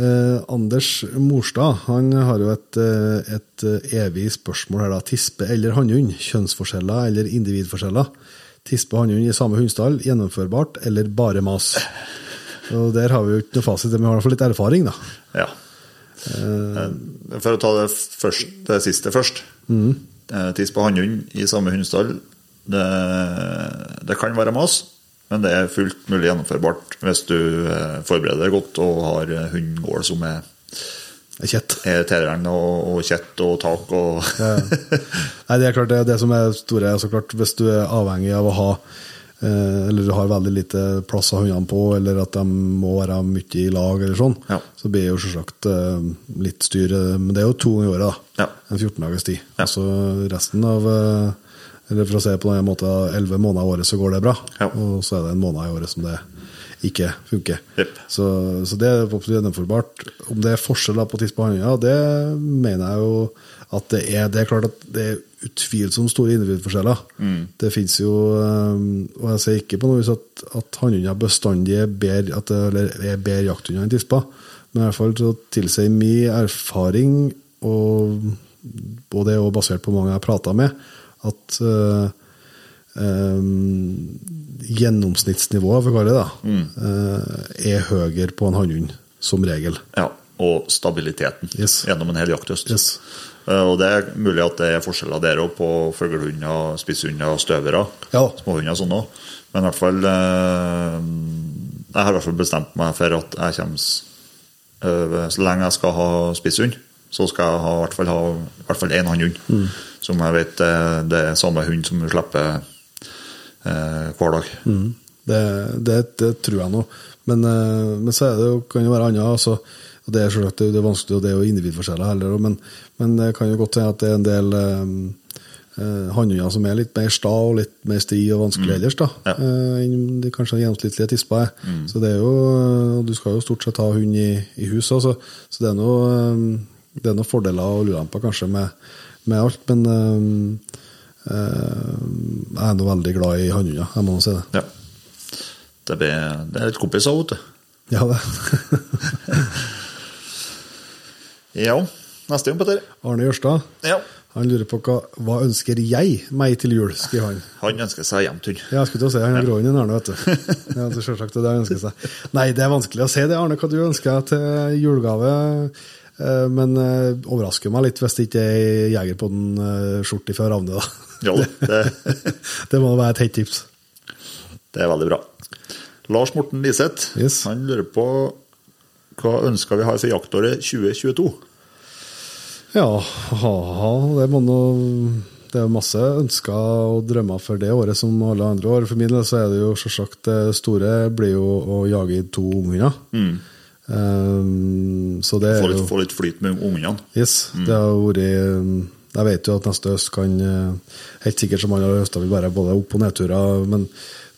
Eh, Anders Morstad han har jo et, eh, et eh, evig spørsmål her. da. Tispe eller hannhund? Kjønnsforskjeller eller individforskjeller? Tispe og hannhund i samme hundestall, gjennomførbart eller bare mas? Og Der har vi jo ikke noe fasit, men vi har i hvert fall litt erfaring, da. Ja. Eh, For å ta det, først, det siste først. Mm. Tiss på hannhund i samme hundestall. Det, det kan være mas, men det er fullt mulig gjennomførbart hvis du eh, forbereder deg godt og har eh, hundegård som er, Kjett. er tilregn og, og kjett og tak og Ja. Nei, det er klart det, er det som er store. så klart, hvis du er avhengig av å ha eh, Eller du har veldig lite plass av hundene på, eller at de må være mye i lag, eller sånn, Ja. så blir det jo selvsagt eh, litt styr. eh, Men det er jo to ganger i året, da. Ja. En 14 dagers tid. Ja. Altså resten av eh, Eller for å si det på den måte, 11 måneder i året så går det bra. Og så er det en måned i året som det ikke funker. Yep. Så, så det er absolutt gjennomførbart. Om det er forskjeller på tiss på hannhunder, det mener jeg jo at det er. Det er klart at det er utvilsomt store individforskjeller. Det fins jo um, Og jeg sier ikke på noe vis at, at hannhunder bestandig er bedre, er bedre jakthunder enn tisper, men i hvert fall så tilsier min erfaring, og, og det er også basert på mange jeg har prata med, at uh, um, gjennomsnittsnivået, for å kalle det det, eh, er høyere på en hannhund, som regel. Ja, og stabiliteten Yes. gjennom en hel jakthøst. Yes. Eh, Og det er mulig at det er forskjeller der òg, på fuglehunder, spisshunder og støvere. Ja. Småhunder og sånn òg. Men i hvert fall eh, Jeg har i hvert fall bestemt meg for at jeg kommer eh, Så lenge jeg skal ha spisshund, så skal jeg ha, i hvert fall ha i hvert fall én hannhund. Mm. Som jeg vet det er samme hund som slipper eh, hver dag. Mm. Det, det, det tror jeg nå. Men, men så det jo, kan jo være annet. Altså, det er selvsagt det er vanskelig, og det er jo individforskjeller heller. Men, men det kan jo godt hende at det er en del eh, eh, hannhunder som er litt mer sta og litt mer sti og vanskelig ellers, da, Ja. eh, enn de kanskje gjennomsnittlige tispa er. Så det er jo Du skal jo stort sett ha hund i, i hus, altså. så det er noe, eh, det er noen fordeler og ulemper kanskje med, med alt. Men eh, eh, jeg er nå veldig glad i hannhunder, jeg må nå si det. Ja. Det, ble, det er litt kompiser, vet du. Ja, det. Ja. Neste gang, Petter. Arne Jørstad Ja. han lurer på hva, hva ønsker jeg meg til jul, skriver han. Han ønsker seg hjem til hund. Ja, jeg skulle til å si han er grå inn Arne, vet du. Ja, det er selvsagt det han ønsker seg. Nei, det er vanskelig å si det, Arne, hva du ønsker til julegave. Eh, Men uh, overrasker meg litt hvis det ikke er Jegerpodden-skjorte fra Ravne, da. Jo, det, Det må være et hett tips. det er veldig bra. Lars Morten Liseth Yes. han lurer på hva ønsker vi har for jaktåret 2022? Ja, ha-ha, det må nå Det er masse ønsker og drømmer for det året som alle andre år. For min del så er det jo selvsagt det store blir jo å jage to unghunder. Um, så det Få litt, jo få litt flyt med ungene. Yes, det har vært Jeg vet jo at neste høst kan eh, Helt sikkert som andre høster vil være både opp- og nedturer, men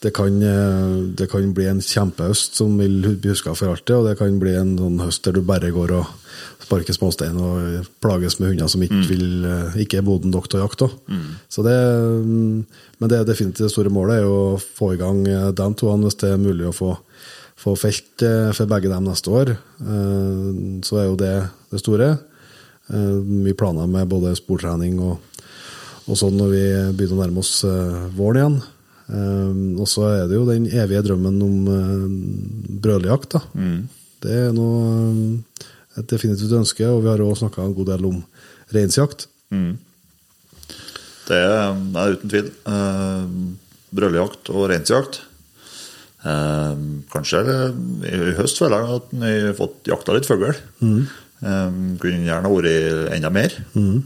det kan, eh, det kan bli en kjempehøst som vil bli huska for alltid, og det kan bli en sånn høst der du bare går og sparker småstein og plages med hunder som ikke, vil, eh, ikke er moden nok til å jakte. Så det, mm, men det definitivt store målet er å få i gang eh, de to, hvis det er mulig å få, få felt eh, for begge dem neste år. Så er jo det det store. Vi Mye planer med både sportrening og, og sånn når vi begynner å nærme oss våren igjen. Og så er det jo den evige drømmen om brøljakt. da. Mm. Det er noe et definitivt ønske, og vi har òg snakka en god del om reinsjakt. Det er, er uten tvil. Eh, Brøljakt og reinsjakt. Eh, kanskje i høst føler jeg at vi har fått jakta litt fugl. Eh, kunne gjerne vært enda mer. Mm.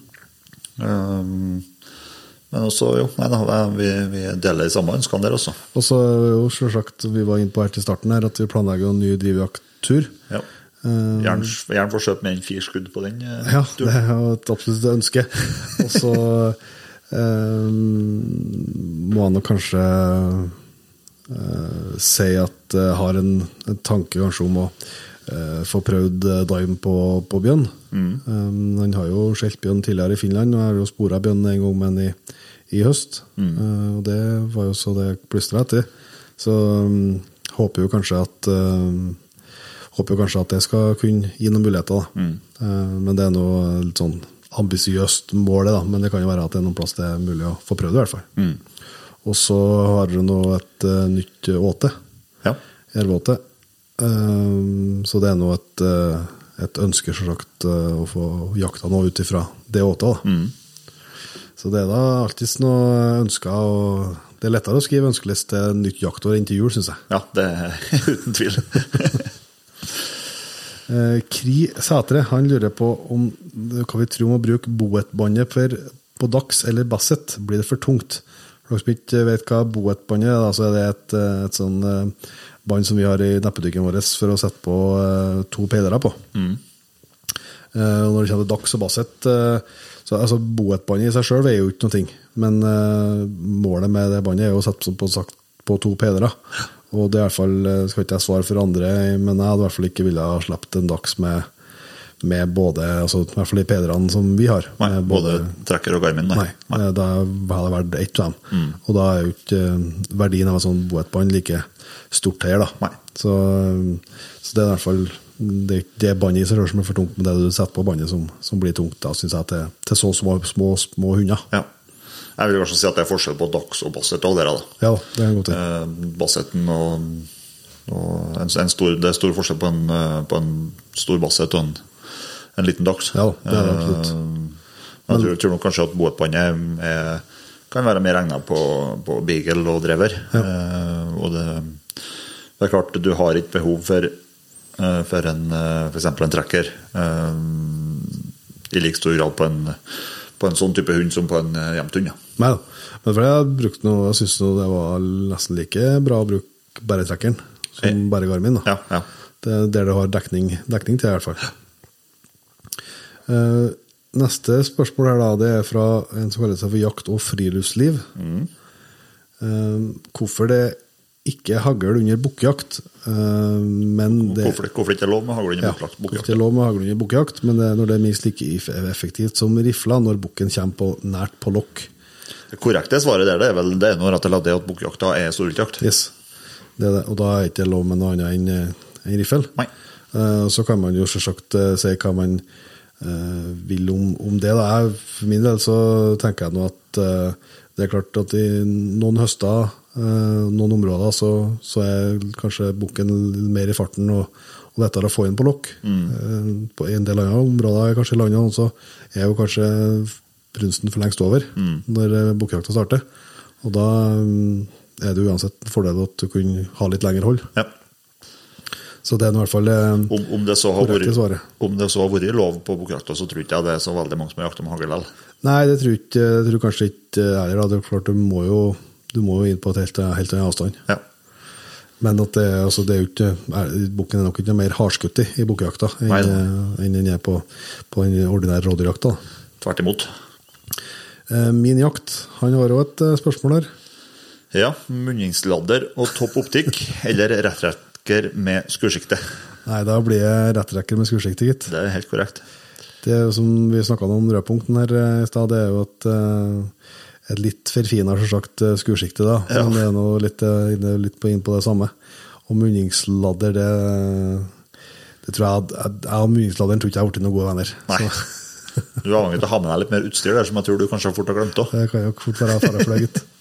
men også, jo, nei, da, vi, vi deler de samme ønskene der også. Og så jo selvsagt, vi var inne på her til starten her, at vi planlegger en ny drivjakttur. Ja. Gjerne, gjerne få skjøt mer enn fire skudd på den. eh, Ja, det er jo et absolutt ønske. Og så eh, må jeg nok kanskje uh, si at jeg har en, en tanke kanskje om å uh, få prøvd eh, Dime på, på bjørn. Eh, han har jo skjelt bjørn tidligere i Finland, og jeg har jo spora bjørn en gang med han i, i høst. Eh, og det var jo så det plystra etter. Så um, håper jo kanskje at eh, Håper kanskje at det skal kunne gi noen muligheter. Da. Eh, Men det er noe litt sånn ambisiøst mål, da. men det kan jo være at det er noen plass det er mulig å få prøvd i hvert fall. Og så har du nå et uh, nytt åte. Ja. Jervåte. Um, så det er nå et, uh, et ønske, selvsagt, uh, å få jakta nå ut ifra det åtet. Mm. Så det er da alltids noe ønsker, og det er lettere å skrive ønskeliste nytt jaktår enn til jul, syns jeg. ja, det er uten tvil. Eh, Kri Sætre han lurer på om hva vi tror om å bruke boetbåndet på dags eller basset. Blir det for tungt? For dere som ikke vet hva boetbåndet er, så er det et, eh, et sånn eh, bånd som vi har i neppedykken vår for å sette på to peilere på. Mm. når det kommer til dags og basset så altså Boetbåndet i seg sjøl veier jo ikke noe, men målet med det båndet er jo å sette på, sagt, på to peilere. Og det er i hvert fall, eh, skal ikke jeg svare for andre, men jeg hadde i hvert fall ikke villet ha sluppet en dags med, med både altså i hvert fall de pederne som vi har. Nei, både, både trekker og Garmin, nei. Nei, eh, da hadde jeg vært ett av dem. Og da er jo ikke eh, verdien av et sånt boetbånd like stort her, da. Nei. Så, så det er i hvert fall det, det båndet i seg sjøl som er for tungt, men det du setter på båndet som, som blir tungt, da syns jeg til, til så små, små, små hunder. Ja. Jeg vil kanskje si at det er forskjell på Dax og basset og dere, da. Ja, det er godt god Bassetten Basseten og, og en, en stor, Det er stor forskjell på en, eh, på en stor basset og en, en liten Dax. Ja, det er det absolutt. Eh, jeg tror, tror nok kanskje at boetbåndet er- kan være mer egnet på, på beagle og drever. Eh, og det, det er klart, du har ikke behov for, eh, for en, f.eks. en trekker eh, i like stor grad på en, på en sånn type hund som på en eh, gjemt hund. Ja. Nei da. Men for jeg har brukt noe, jeg syns det var nesten like bra å bruke bæretrekkeren som Eh. bare Garmin. da. Ja, ja. Det er der du har dekning, dekning til, i hvert fall. Eh, neste spørsmål her da, det er fra en som kaller seg for Jakt og friluftsliv. Eh, hvorfor det ikke hagl under bukkjakt, eh, men det Hvorfor, hvorfor ikke lov med hagl under ja, bukkjakt? hvorfor ikke lov med hagl under bukkjakt, men det når det er minst like effektivt som rifla når bukken kommer på, nært på lokk. Det korrekte svaret der det er vel det er rett og slett det at bukkjakta er storviltjakt. Yes. Det er det. Og da er det ikke lov med noe annet enn eh, en riffel. Nei. Eh, Så kan man jo selvsagt si hva man vil om, om det. Da. For min del så tenker jeg nå at det er klart at i noen høster, noen områder, så, så er kanskje bukken mer i farten og, og lettere å få inn på lokk. Mm. På en del andre områder kanskje i landet også, er jo kanskje brunsten for lengst over når eh, bukkjakta starter. Og da mm, er det uansett en fordel at du kunne ha litt lengre hold. Ja. Så det er i hvert fall eh, Om, om, det så har vært, svaret. om det så har vært lov på bukkjakta, så tror ikke jeg det er så veldig mange som har jakta med hagl. Nei, det tror, ikke, jeg tror kanskje ikke jeg heller. Det er klart, du må jo, du må jo inn på et helt, helt annen avstand. Ja. Men at det, altså det er jo ikke, er, bukken er nok ikke mer hardskutt i, enn, eh, enn den er på, på den ordinære rådyrjakta. Tvert imot. Eh, Min jakt, han har òg et eh, spørsmål der. Ja, munningsladder og topp optikk, eller rettrekker med skursykte. Nei, da blir jeg rettrekker med skursikte, gitt. Det er helt korrekt. Det som vi snakka om rødpunkten her i stad, det er jo at et litt forfina eh, skursikte, da. Ja. Men det er nå litt, eh, litt på, inn på det samme. Og munningsladder, det det tror jeg, jeg, jeg og munningsladderen tror ikke jeg har blitt noen gode venner. Nei. Så Du er avhengig av å ha med deg litt mer utstyr der, som jeg tror du kanskje fort har glemt òg. det kan jo fort være fare for deg, gitt.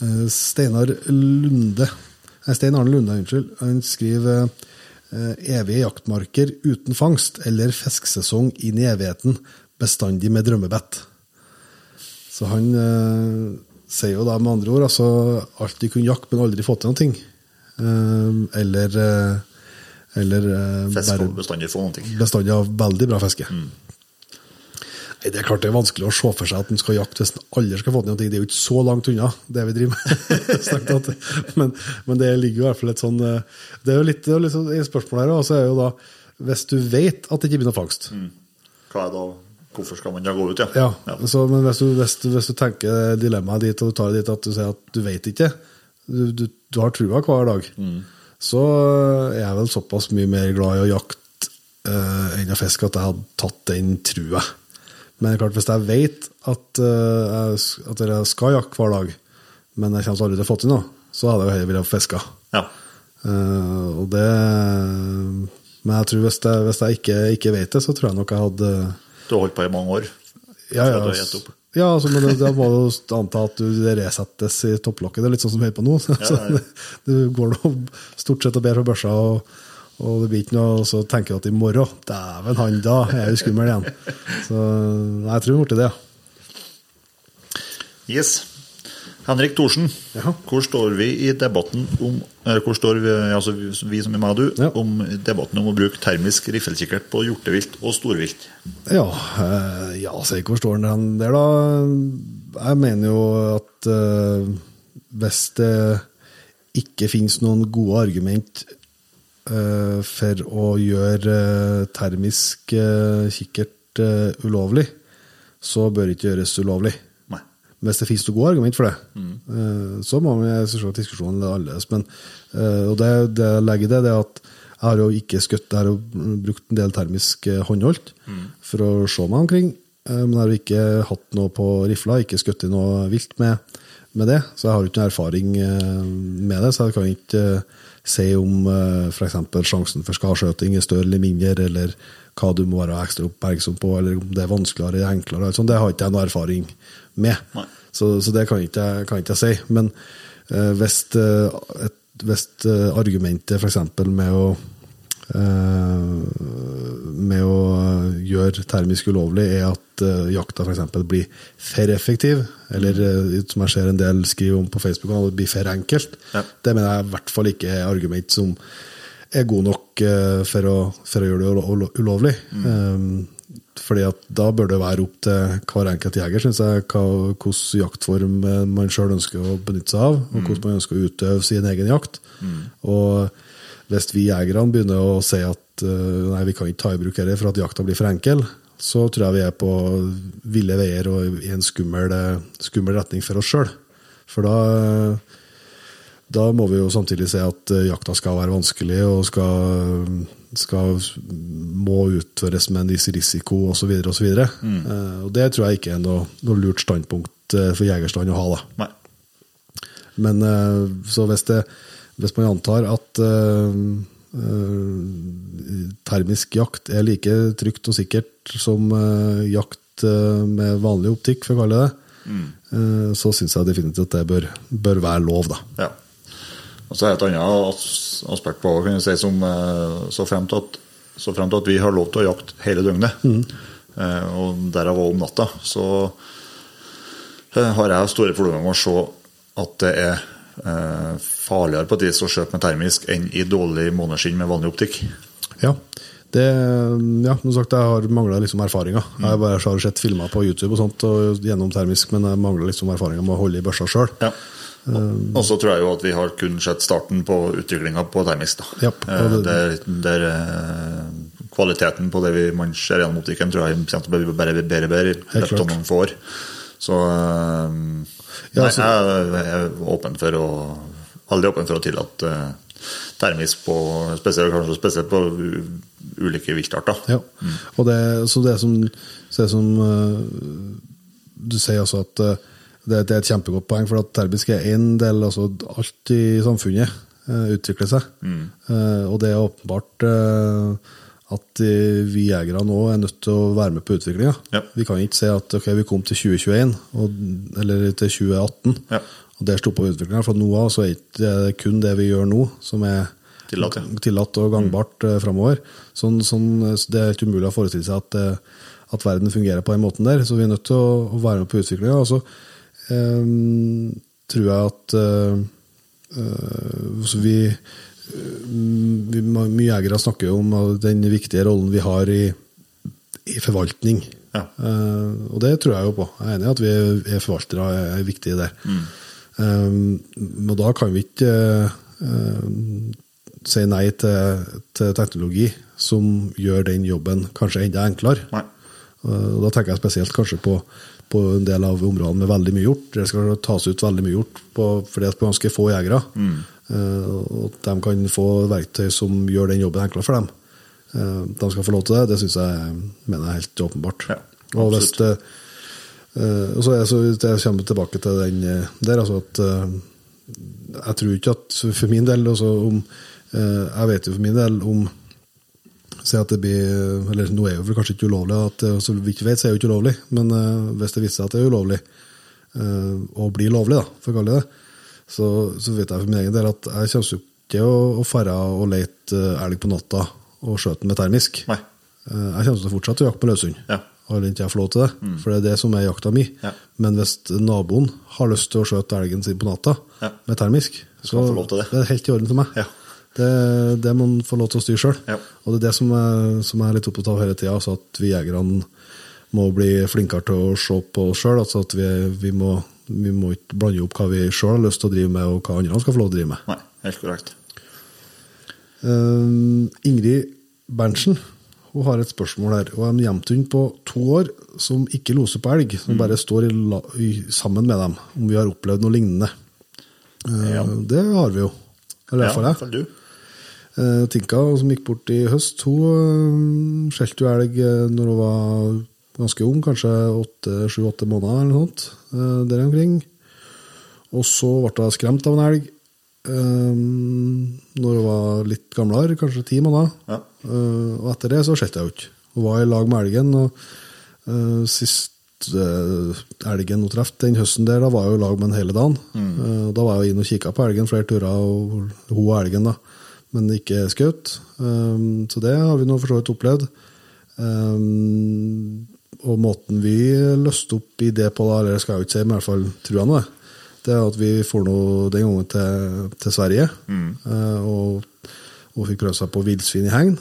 Eh, Steinar Lunde Nei, Stein Arne Lunde, unnskyld. Han skriver evige jaktmarker uten fangst eller fiskesesong inn i evigheten, bestandig med drømmebett. Så han eh, sier jo da med andre ord altså alltid kunne jakte, men aldri fått til noe. Eh, eller eh, eller eh, Fisk bestandig få noe. bestandig av veldig bra fiske. Nei, Det er klart det er vanskelig å se for seg at en skal jakte hvis en aldri skal få til noe. Det er jo ikke så langt unna, det vi driver med. men, men det ligger jo i hvert fall et sånn eh, Det er jo litt, litt sånn, i spørsmålet her også er jo da Hvis du vet at det ikke blir noe fangst Hva er det da, Hvorfor skal man da gå ut, ja? ja, Så, Men hvis du, hvis, du, hvis du tenker dilemmaet ditt, og du tar det dit at du sier at du vet ikke, du, du, har trua hver dag, så er jeg vel såpass mye mer glad i å jakte eh, enn å fiske at jeg hadde tatt den trua. Men klart, hvis jeg vet at, uh, at jeg skal jakte hver dag, men jeg kommer aldri til å få til noe, så hadde jeg jo heller villet fiske. Ja. Uh, og det Men jeg tror hvis jeg, hvis jeg ikke, ikke vet det, så tror jeg nok jeg hadde Du har holdt på i mange år. ja, ja, ja altså, men da må du jo anta at du resettes i topplokket. Det er litt sånn som vi holder på nå. Så ja, ja. Du går nå stort sett og ber på børsa, og, og det blir ikke noe, og så tenker du at i morgen, dæven han, da er jo skummel igjen. Så nei, jeg tror det ble det, ja. Yes. Henrik Thorsen, Ja. hvor står vi i debatten om hvor står vi, altså vi som er meg og du, Ja. om debatten om å bruke termisk riffelkikkert på hjortevilt og storvilt? Ja, eh, ja så hvor står den der, da? Jeg mener jo at eh, hvis det ikke finnes noen gode argument eh, for å gjøre eh, termisk eh, kikkert eh, ulovlig, så bør det ikke gjøres ulovlig. Hvis det finnes noe godt argument for det, eh, så må vi selvsagt diskusjonen er annerledes. Men, eh, og det, det jeg legger i det, det er at jeg har jo ikke skutt, jeg har jo brukt en del termisk håndholdt håndholdt for å se meg omkring. eh, Men jeg har jo ikke hatt noe på rifla, ikke skutt i noe vilt med, med det. Så jeg har jo ikke noe erfaring eh, med det, så jeg kan ikke eh, si om f.eks. sjansen for skarskjøting er større eller mindre, eller hva du må være ekstra oppmerksom på, eller om det er vanskeligere eller enklere. sånt. Det har ikke jeg noe erfaring med. Så, så det kan ikke kan ikke jeg si. Men eh, hvis, uh, eh, argumentet f.eks. med å eh, med å gjøre termisk ulovlig, er at uh, jakta f.eks. blir for effektiv, eller eh, som jeg ser en del skriver om på Facebook, at det blir for enkelt. Ja. Det mener jeg i hvert fall ikke er argument som er god nok eh, for, å, for å gjøre det ulo- ulo- ulovlig. Mm. fordi at da bør det være opp til hver enkelt jeger synes jeg, hvilken jaktform eh, man sjøl ønsker å benytte seg av, og hvordan man ønsker å utøve sin egen jakt. Og hvis vi jegerne begynner å si at eh, nei, vi kan ikke ta i bruk dette for at jakta blir for enkel, så tror jeg vi er på ville veier og i en skummel, eh, skummel retning for oss sjøl. For da da må vi jo samtidig se at eh, jakta skal være vanskelig og skal, skal må utføres med en viss risiko osv. osv. Mm. Og det tror jeg ikke er noe, noe lurt standpunkt for jegerstand å ha. da. Nei. Men så hvis, det, hvis man antar at uh, uh, termisk jakt er like trygt og sikkert som uh, jakt med vanlig optikk, for å kalle det mm. så syns jeg definitivt at det bør, bør være lov, da. Ja. Og så er et annet aspekt på kan jeg si, som så frem til at, så frem til at vi har lov til å jakte hele døgnet, eh, og derav òg om natta, så har jeg store problemer med å se at det er farligere på et vis å skjøte med termisk enn i dårlig måneskinn med vanlig optikk. Ja. Det, ja, som sagt, jeg har mangla liksom erfaringer. Jeg har bare har sett filmer på YouTube og sånt og gjennom termisk, men jeg mangler liksom erfaringer med å holde i børsa sjøl. Ja. Og så tror jeg jo at vi har kun sett starten på utviklinga på termisk. da. Ja, Eh, det- der, der eh, kvaliteten på det vi, man ser gjennom optikken, tror jeg kommer til å bli bare bedre og bedre i løpet av noen få år. Så eh, nei, jeg er åpen for å Veldig åpen for å tillate eh, termisk på spesielt, kanskje spesielt på ulike viltarter. Ja. Og det, så det som, så det som eh, Du sier altså at eh, det, det er et kjempegodt poeng, for at termisk er én del altså Alt i samfunnet utvikler seg. Mm. og det er åpenbart at eh, vi jegere nå er nødt til å være med på utviklinga. Ja. Vi kan ikke si at ok, vi kom til 2021, og, eller til 2018, Ja. og der stoppa utviklinga. For nå av så er ikke det kun det vi gjør nå, som er Tillatt, ja. tillatt og gangbart mm. framover. Sånn, sånn, så det er helt umulig å forestille seg at, eh, at verden fungerer på den måten der. Så vi er nødt til å, være med på utviklinga. Og så eh, tror jeg at eh, vi Mye jegere snakker jo om den viktige rollen vi har i, i forvaltning. Ja. Uh, og det tror jeg jo på. Jeg er enig i at vi er, er forvaltere er, er viktig der. Um, og da kan vi ikke uh, si nei til, til teknologi som gjør den jobben kanskje enda enklere. Uh, da tenker jeg spesielt kanskje på, på en del av områdene med veldig mye hjort. Det skal tas ut veldig mye hjort på, fordi det er ganske få jegere. Uh, og at de kan få verktøy som gjør den jobben enklere for dem. Uh, de skal få lov til det. Det syns jeg mener jeg er helt åpenbart. Ja, og hvis det, uh, og så, er, så jeg kommer tilbake til den der, altså at jeg tror ikke at for min del altså om, Jeg vet jo for min del om Si at det blir Eller nå er jo kanskje ikke ulovlig, at, så vidt vi vet, så er det jo ikke ulovlig. Men hvis det viser seg at det er ulovlig, og blir lovlig, da, for å kalle det det, så, så vet jeg for min egen del at jeg kommer ikke å, fare og lete uh, elg på natta og skjøte den med termisk. Nei. Uh, Jeg kommer til å fortsette å jakte på løshund. Ja. Har ikke jeg får lov til det. For det er det som er jakta mi. Ja. Men hvis naboen har lyst til å skjøte elgen sin på natta Ja. med termisk, så det. det er helt i orden for meg. Ja. Det, det må man få lov til å styre sjøl. Ja. Og det er det som jeg, som er litt opptatt av hele tida, altså at vi jegerne må bli flinkere til å se på oss sjøl. Altså at vi, vi, må, vi må ikke blande opp hva vi sjøl har lyst til å drive med, og hva andre skal få lov til å drive med. Nei, helt korrekt. Uh, Ingrid Berntsen hun har et spørsmål her. Og en jevnthund på to år som ikke loser på elg, som bare står i, la, i, sammen med dem. Om vi har opplevd noe lignende. Uh, Ja. Det har vi jo. Eller i hvert fall Ja, jeg. Eh, Tinka, som gikk bort i høst, hun uh, skjelte jo elg eh, når hun var ganske ung, kanskje sju-åtte måneder eller noe sånt. Eh, der omkring. Og så ble hun skremt av en elg um, når hun var litt gamlere, kanskje ti måneder. Ja. Uh, og etter det så skjelte hun ikke. Hun var i lag med elgen, og uh, sist uh, elgen hun traff den høsten der, da var jeg i lag med den hele dagen. Eh, da var jeg inne og kikka på elgen flere turer, og hun og elgen, da. Men ikke skjøt. Um, så det har vi nå for så vidt opplevd. Eh, og måten vi løste opp i det på, da, eller skal jeg ikke si, men i hvert fall tror jeg nå det, det er at vi for nå den gangen til, til Sverige. Mm. og, og fikk prøve seg på villsvin i hegn.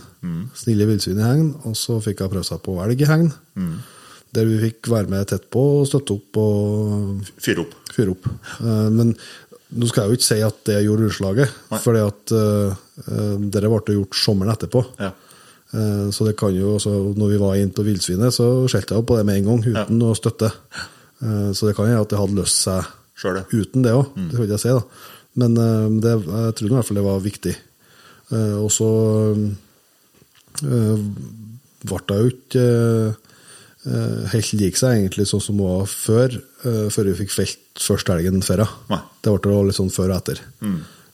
Snille villsvin i hegn. Og så fikk jeg prøve seg på elg i hegn. Der vi fikk være med tett på og støtte opp og Fyre opp. fyre opp. Eh, men nå skal jeg jo ikke si at det gjorde utslaget, for uh, det ble gjort sommeren etterpå. Ja. Eh, Så det kan jo også, når vi var inne på villsvinet, så skjelte jeg opp på det med en gang, uten å støtte. Eh, Så det kan jo at det hadde løst seg uten det òg, det skal jeg si, da. Men eh, det, jeg tror i hvert fall det var viktig. Og så ble det jo ikke helt lik seg, egentlig, sånn som det var før, før vi fikk felt første helgen før. henne. Det ble litt sånn før og etter.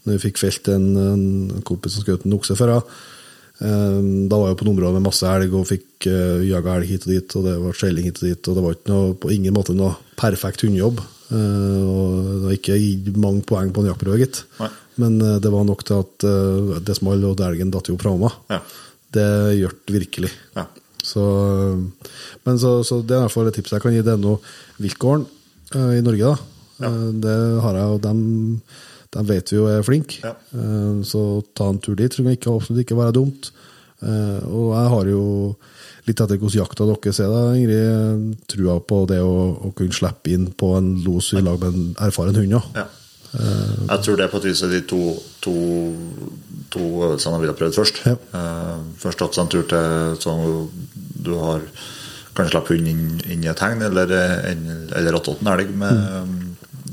Når vi fikk felt en, en kompis som skjøt en okse før, ja. Eh, Da var jeg på et område med masse elg og fikk uh, jaga elg hit og dit, og det var skjelling hit og dit, og det var noe, på ingen måte noe perfekt hundejobb. Eh, og det var ikke gitt mange poeng på en jaktprøve, gitt. Men eh, det var nok til at uh, det small, og elgen datt jo fra meg. Ja. Det gjør det virkelig. Ja. Så, men så, så det er i hvert fall et tips jeg kan gi. Det er noe viltgården eh, i Norge, da. Ja. det har jeg, og dem, dem vet vi jo er flinke. Ja. Eh, så ta en tur dit tror jeg ikke, absolutt ikke være dumt. Eh, og jeg har jo, litt etter hvordan jakta deres er, da, Ingrid, trua på det å, å kunne slippe inn på en los i lag med en erfaren hund. Ja. Ja. Jeg tror det på et vis er de to, to, to øvelsene jeg ville prøvd først. Ja. Eh, først tatt seg en tur til sånn du har kan slippe hunden inn, inn i et hegn, eller, eller en elg med,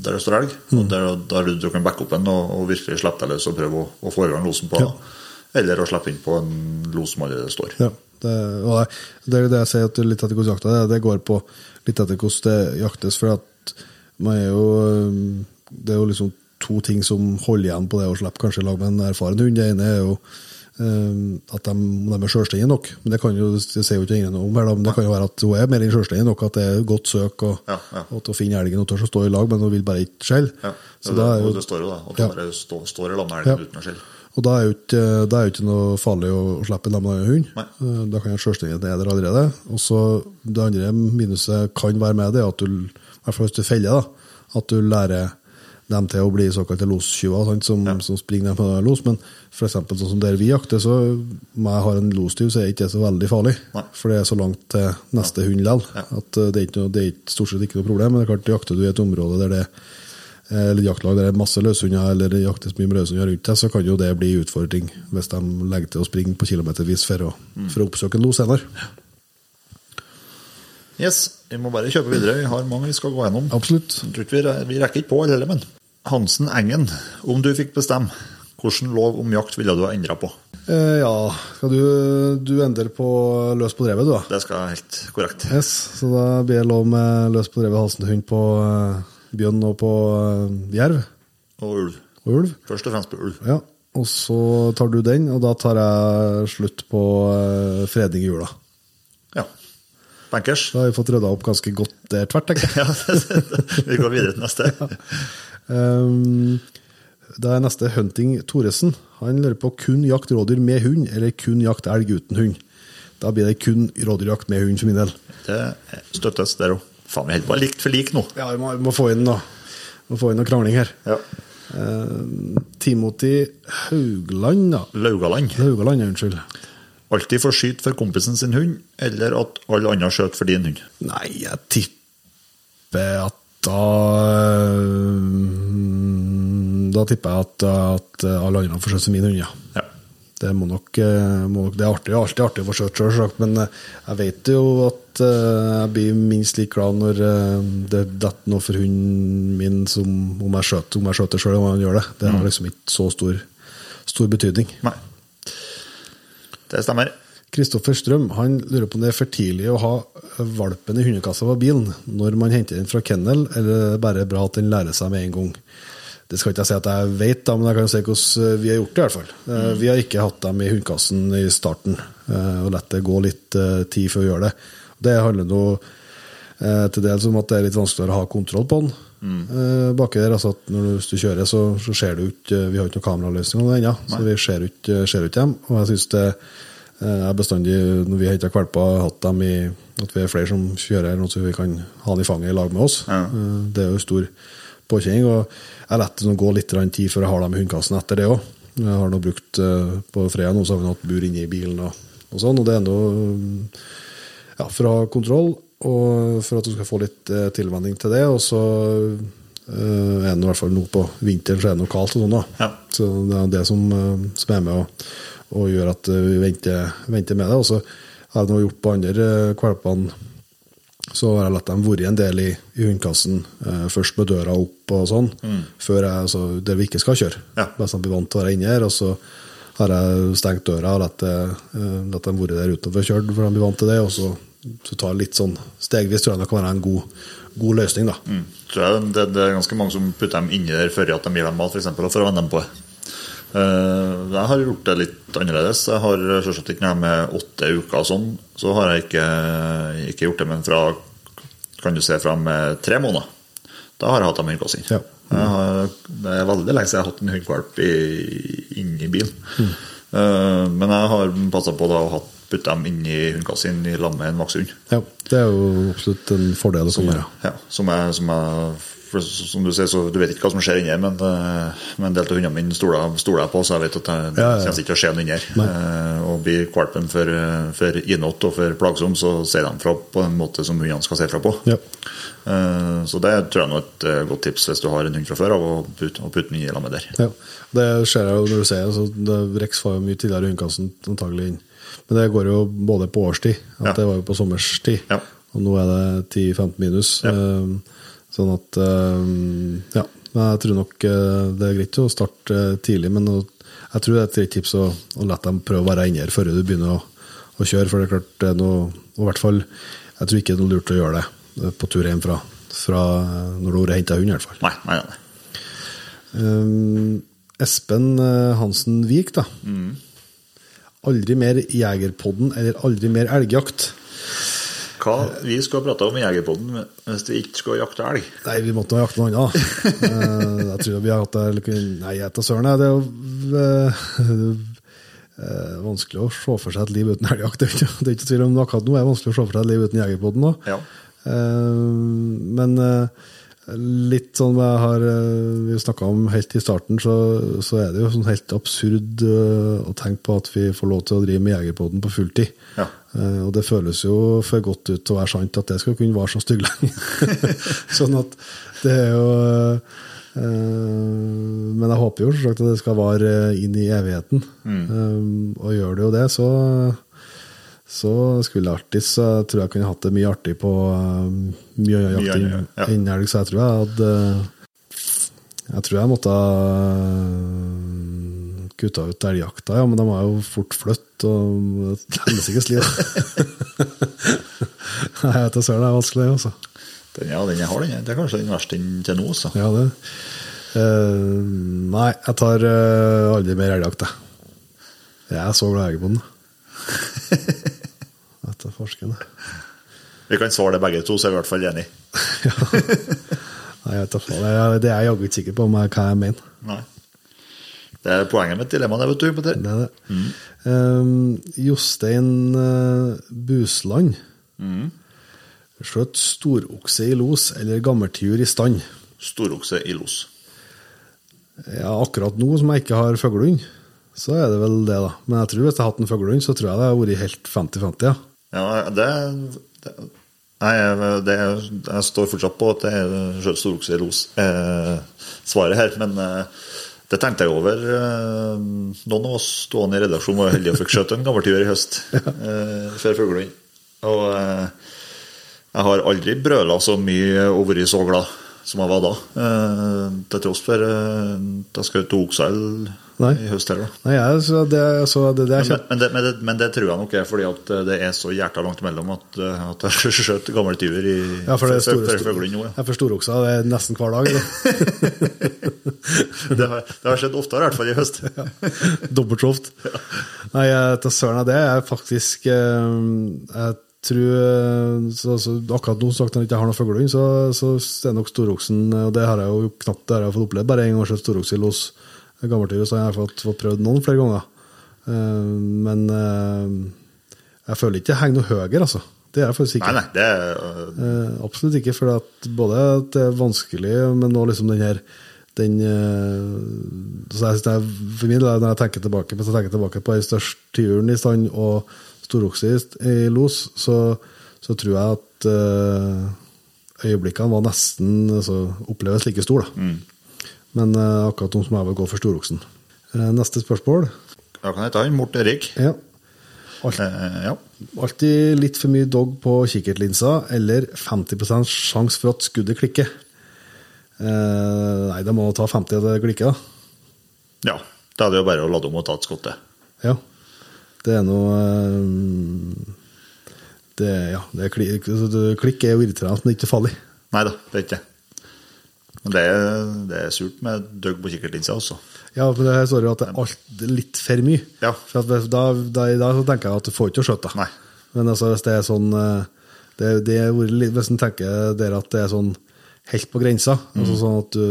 der det står elg. Og der, der du kan backe opp en og, og virkelig slippe deg løs og prøve å, å få i gang losen på. Ja. Eller å slippe inn på en los som allerede står. Ja, det, det, det det jeg sier at litt etter hvordan jakta er. Det går på litt etter hvordan det jaktes. For at man er jo Det er jo liksom to ting som holder igjen på det å slippe kanskje lag med en erfaren hund. Det ene er jo at de, de er sjølstendige nok. Men det kan jo, det sier jo ikke ingen om her, men det kan jo være at hun er mer enn selvstendig nok. At det er godt søk og, Ja, ja. og til å finne elgen og tør å stå i lag, men hun vil bare ikke skjelle. Ja. det, det, er jo det står jo da, at Ja. bare stå, står i lag med elgen uten å skjelle. Og da er jo ikke, da er jo ikke noe farlig å slippe en lam med hund. Nei. Eh, Da kan en selvstendighet ned der allerede. Og så Det andre minuset kan være med det, at du, i hvert fall hvis du feller, da, at du lærer dem til å bli såkalte lostyver, som, som springer ned på los. Men for eksempel sånn som der vi jakter, så om jeg har en lostyv, så er ikke det så veldig farlig. Nei. For det er så langt til neste hund likevel. At eh, det er, ikke noe, det er ikke, stort sett ikke noe problem. Men det er klart, jakter du i et område der det eh, eller jaktlag der det er masse løshunder, eller det jaktes mye med løshunder rundt deg, så kan jo det bli utfordring hvis de legger til å springe på kilometervis for å, for å oppsøke en los senere. Yes, vi må bare kjøpe videre. Vi har mange vi skal gå gjennom. Absolutt. Ikke vi, vi rekker ikke på alle, men Hansen Engen, om du fikk bestemme, hvilken lov om jakt ville du ha endra på? Eh, ja, skal du, du endre på løs på drevet, du da? Det skal helt korrekt. Yes, så da blir det lov med løs på drevet halsenhund på eh, bjørn og på eh, jerv Og ulv. og ulv. Først og fremst på ulv. Ja, og så tar du den, og da tar jeg slutt på eh, fredning i jula. Ja. Bankers. Da har vi fått rydda opp ganske godt der tvert, tenker jeg. Ja, vi går videre til neste. Um, da er neste Hunting Thoresen. Han lurer på kun jakt rådyr med hund, eller kun jakt elg uten hund. Da blir det kun rådyrjakt med hund for min del. Det støttes der òg. Faen, vi holder på likt for lik nå. Ja, vi må, vi må få inn noe, må få inn noe krangling her. Ja. Um, Timothy Haugland, da. Laugaland. Laugaland, unnskyld. Alltid få skyte for kompisen sin hund, eller at alle andre skjøt for din hund. Nei, jeg tipper at da um, Da tipper jeg at, at alle andre får skjøte min hund, ja. Ja. Det, må nok, eh, må nok, det er artig, alltid artig å få skjøtt sjøl, men eh, jeg vet jo at eh, jeg blir minst like glad når det detter noe for hunden min som om jeg skjøter, om jeg skjøter sjøl, om han gjør det. Det har liksom ikke så stor, stor betydning. Nei. Det stemmer. Kristoffer Strøm han lurer på om det er for tidlig å ha valpen i hundekassa på bilen når man henter den fra kennel, eller er det bare bra at den lærer seg med en gang. Det skal ikke jeg si at jeg vet, da, men jeg kan jo si hvordan vi har gjort det. i hvert fall. Mm. Vi har ikke hatt dem i hundekassen i starten, eh, og latt det gå litt eh, tid før vi gjør det. Det handler nå eh, til dels om at det er litt vanskeligere å ha kontroll på den. Mm. baki der, altså at når du, hvis du kjører, så, så ser du ikke Vi har ikke noen kameraløsning ennå, så vi ser ikke, ser ikke dem. Og jeg synes det eh, er bestandig, når vi henter valper, hatt dem i at vi er flere som kjører, noe så vi kan ha dem i fanget i lag med oss. Ja. Eh, Det er jo stor påkjenning. og Jeg lar det gå litt tid før jeg har dem i hundekassen etter det òg. Jeg har nå brukt eh, På fredag nå så har vi hatt bur inne i bilen og, og sånn, og det er nå ja, for å ha kontroll og for at du skal få litt eh, tilvenning til det. Og så eh, er det i hvert fall nå på vinteren så er det noe kaldt og sånn, da. Ja. Så det er det som, eh, som er med å, å gjøre at eh, vi venter, venter med det. Og så har jeg nå gjort på andre eh, valpene så har jeg latt dem være en del i, i hundekassen, eh, først med døra opp og sånn, før jeg, altså, der vi ikke skal kjøre. Ja. Sånn de blir vant til å være inne her, og så har jeg stengt døra og latt, eh, latt dem være der ute og få kjørt, for de blir vant til det, og så, så tar litt sånn stegvis, tror jeg det kan være en god, god løsning, da. Mm. Tror jeg det, det er ganske mange som putter dem inni der før at de gir dem mat, for, for å venne dem på det. Eh, jeg har gjort det litt annerledes. Jeg har selvsagt ikke de er åtte uker og sånn, så har jeg ikke, ikke gjort det, men fra kan du se fra med tre måneder. Da har jeg hatt dem i hundekassa. Ja. Jeg har- Det er veldig lenge siden jeg har hatt en hundvalp i- inni bilen. Eh, men jeg har passa på da å putte dem inn i hundekassa i lag med en voksen hund. Ja, det er jo absolutt en fordel Som. Ja, som jeg, som jeg for som du sier, så du vet ikke hva som skjer inni her, men, eh, men en del av hundene mine stoler, jeg på, så jeg vet at det, det Ja, ja, kommer ikke å skje noe inni her. Eh, og blir valpen for, eh, for innått og for plagsom, så sier de fra på en måte som hundene skal si fra på. Ja. Så det tror jeg er et godt tips hvis du har en hund fra før av, å putte, putte den inn i lammet der. Ja, det ser jeg jo når du ser altså, det. Rex var jo mye tidligere i hundekassen antagelig inn. Men det går jo både på årstid, at det var jo på sommerstid, Ja. og nå er det 10-15 minus. Ja. Sånn at eh, Ja. Jeg tror nok eh, det er greit å starte eh, tidlig, men jeg tror det er et greit tips å, å la dem prøve å være inne her før du begynner å, å kjøre, for det er klart det er noe og i hvert fall, Jeg tror ikke det er noe lurt å gjøre det på tur hjem fra, fra når du har henta hund, i hvert fall. Nei, nei, nei. Um, Espen Hansen Vik, da. Aldri mer Jegerpodden eller aldri mer elgjakt. Hva vi skal prate om i Jegerpodden hvis vi ikke skal jakte elg? Nei, vi måtte ha jakte noe annet. Eh, jeg tror vi har hatt det Nei, jeg tar søren. Det er jo eh, eh, vanskelig å se for seg et liv uten elgjakt. Det er ikke, det tvil om akkurat nå er vanskelig å se for seg et liv uten Jegerpodden. Ja. men litt sånn jeg har eh, vi snakka om helt i starten, så, så er det jo sånn helt absurd eh, å tenke på at vi får lov til å drive med Jegerpoden på fulltid. Ja. Eh, og det føles jo for godt ut til å være sant at det skal kunne vare så stygg lenge. sånn at det er jo Men jeg håper jo selvsagt at det skal vare inn i evigheten. Mm. og gjør det jo det, så så skulle jeg alltid så jeg tror jeg kunne hatt det mye artig på eh, mye annet jakt Mye enn ja. enn elg, så jeg tror jeg hadde Jeg tror jeg måtte ha kutta ut elgjakta, ja, men de har jo fort flytt og det helsikes liv. Nei, jeg vet da søren, det er vanskelig, det, altså. Den, ja, den jeg har, den. Det er kanskje den verste til nå, så. Ja, det. Uh, nei, jeg tar uh, aldri mer elgjakt, jeg. Jeg er så glad i Jegerbonden. Dette er forskende. Vi kan svare det begge to, så er vi i hvert fall enige. Nei, jeg vet Det er jeg jaggu ikke sikker på om hva jeg mener. Nei. Det er poenget et dilemma, det, vet du. Det er det. Eh, Jostein uh, Busland. Skjøt storokse i los eller gammeltiur i stand. Storokse i los. Ja, akkurat nå som jeg ikke har fuglehund, så er det vel det, da. Men jeg tror hvis jeg hadde hatt en fuglehund, så tror jeg det hadde vært helt 50-50, ja. Ja, det, det Nei, det, jeg står fortsatt på at det er los. Eh, svaret her, men eh, det tenkte jeg over. Eh, noen av oss stående i redaksjonen var heldige og fikk skjøtt en gammeltiur i høst eh, før fuglehund. Og eh, jeg har aldri brøla så mye og vært så glad som jeg var da. Eh, til tross for eh, at jeg skjøt to okser Nei. i høst da. Nei, ja, så det, så det, det er Men, men, det, men, det, men det tror jeg nok er fordi at det er så hjerta langt imellom at, jeg at jeg skjøt gamle tyver i Ja, for det er store, før nå. Ja. Jeg forstår storoksa, det er nesten hver dag. Det. Har, det har skjedd oftere, i hvert fall i høst. Dobbelt så ofte. Nei, jeg tar søren av det. Jeg er faktisk eh, Jeg tror eh, så, så, Akkurat nå sagt at jeg ikke har noen fuglehund, så, så er nok storoksen Og det har jeg jo knapt det har jeg fått opplevd. Bare en gang skjøt storokse i los gammeltyr, så har jeg fått, fått prøvd noen flere ganger. Uh, men uh, jeg føler ikke jeg henger noe høyere, altså. Det er jeg faktisk ikke. Nei, nei, det er Eh, absolutt ikke, for at både at det er vanskelig, men nå liksom den her den, så jeg For min del, når jeg tenker tilbake, hvis jeg tenker tilbake på den største tiuren i stand og storokse i, los, så, så tror jeg at øyeblikkene var nesten altså, oppleves like store. Da. Men eh, akkurat nå som jeg vil gå for storoksen. Eh, neste spørsmål. Hva kan jeg ta? Mort Erik? Ja. Alt, Eh, ja. Alltid litt for mye dog på kikkertlinsa, eller 50% sjanse for at skuddet klikker. Eh, nei, da må ta 50 av det klikker, da. ja. Da er det jo bare å lade om og ta et skott, det. Ja. Det er noe eh, det, Ja, det er klikk, altså, klikk er jo irriterende, men det er ikke farlig. Nei da, det er ikke det. Men det det er surt med døgg på kikkertlinsa også. Ja, men det her står jo at det er alt litt for mye. Ja. For da, da, da tenker jeg at du får ikke å skjøte. Nei. Men altså, hvis det er sånn eh, det, det er Hvis en tenker der at det er sånn helt på grensa, altså sånn at du,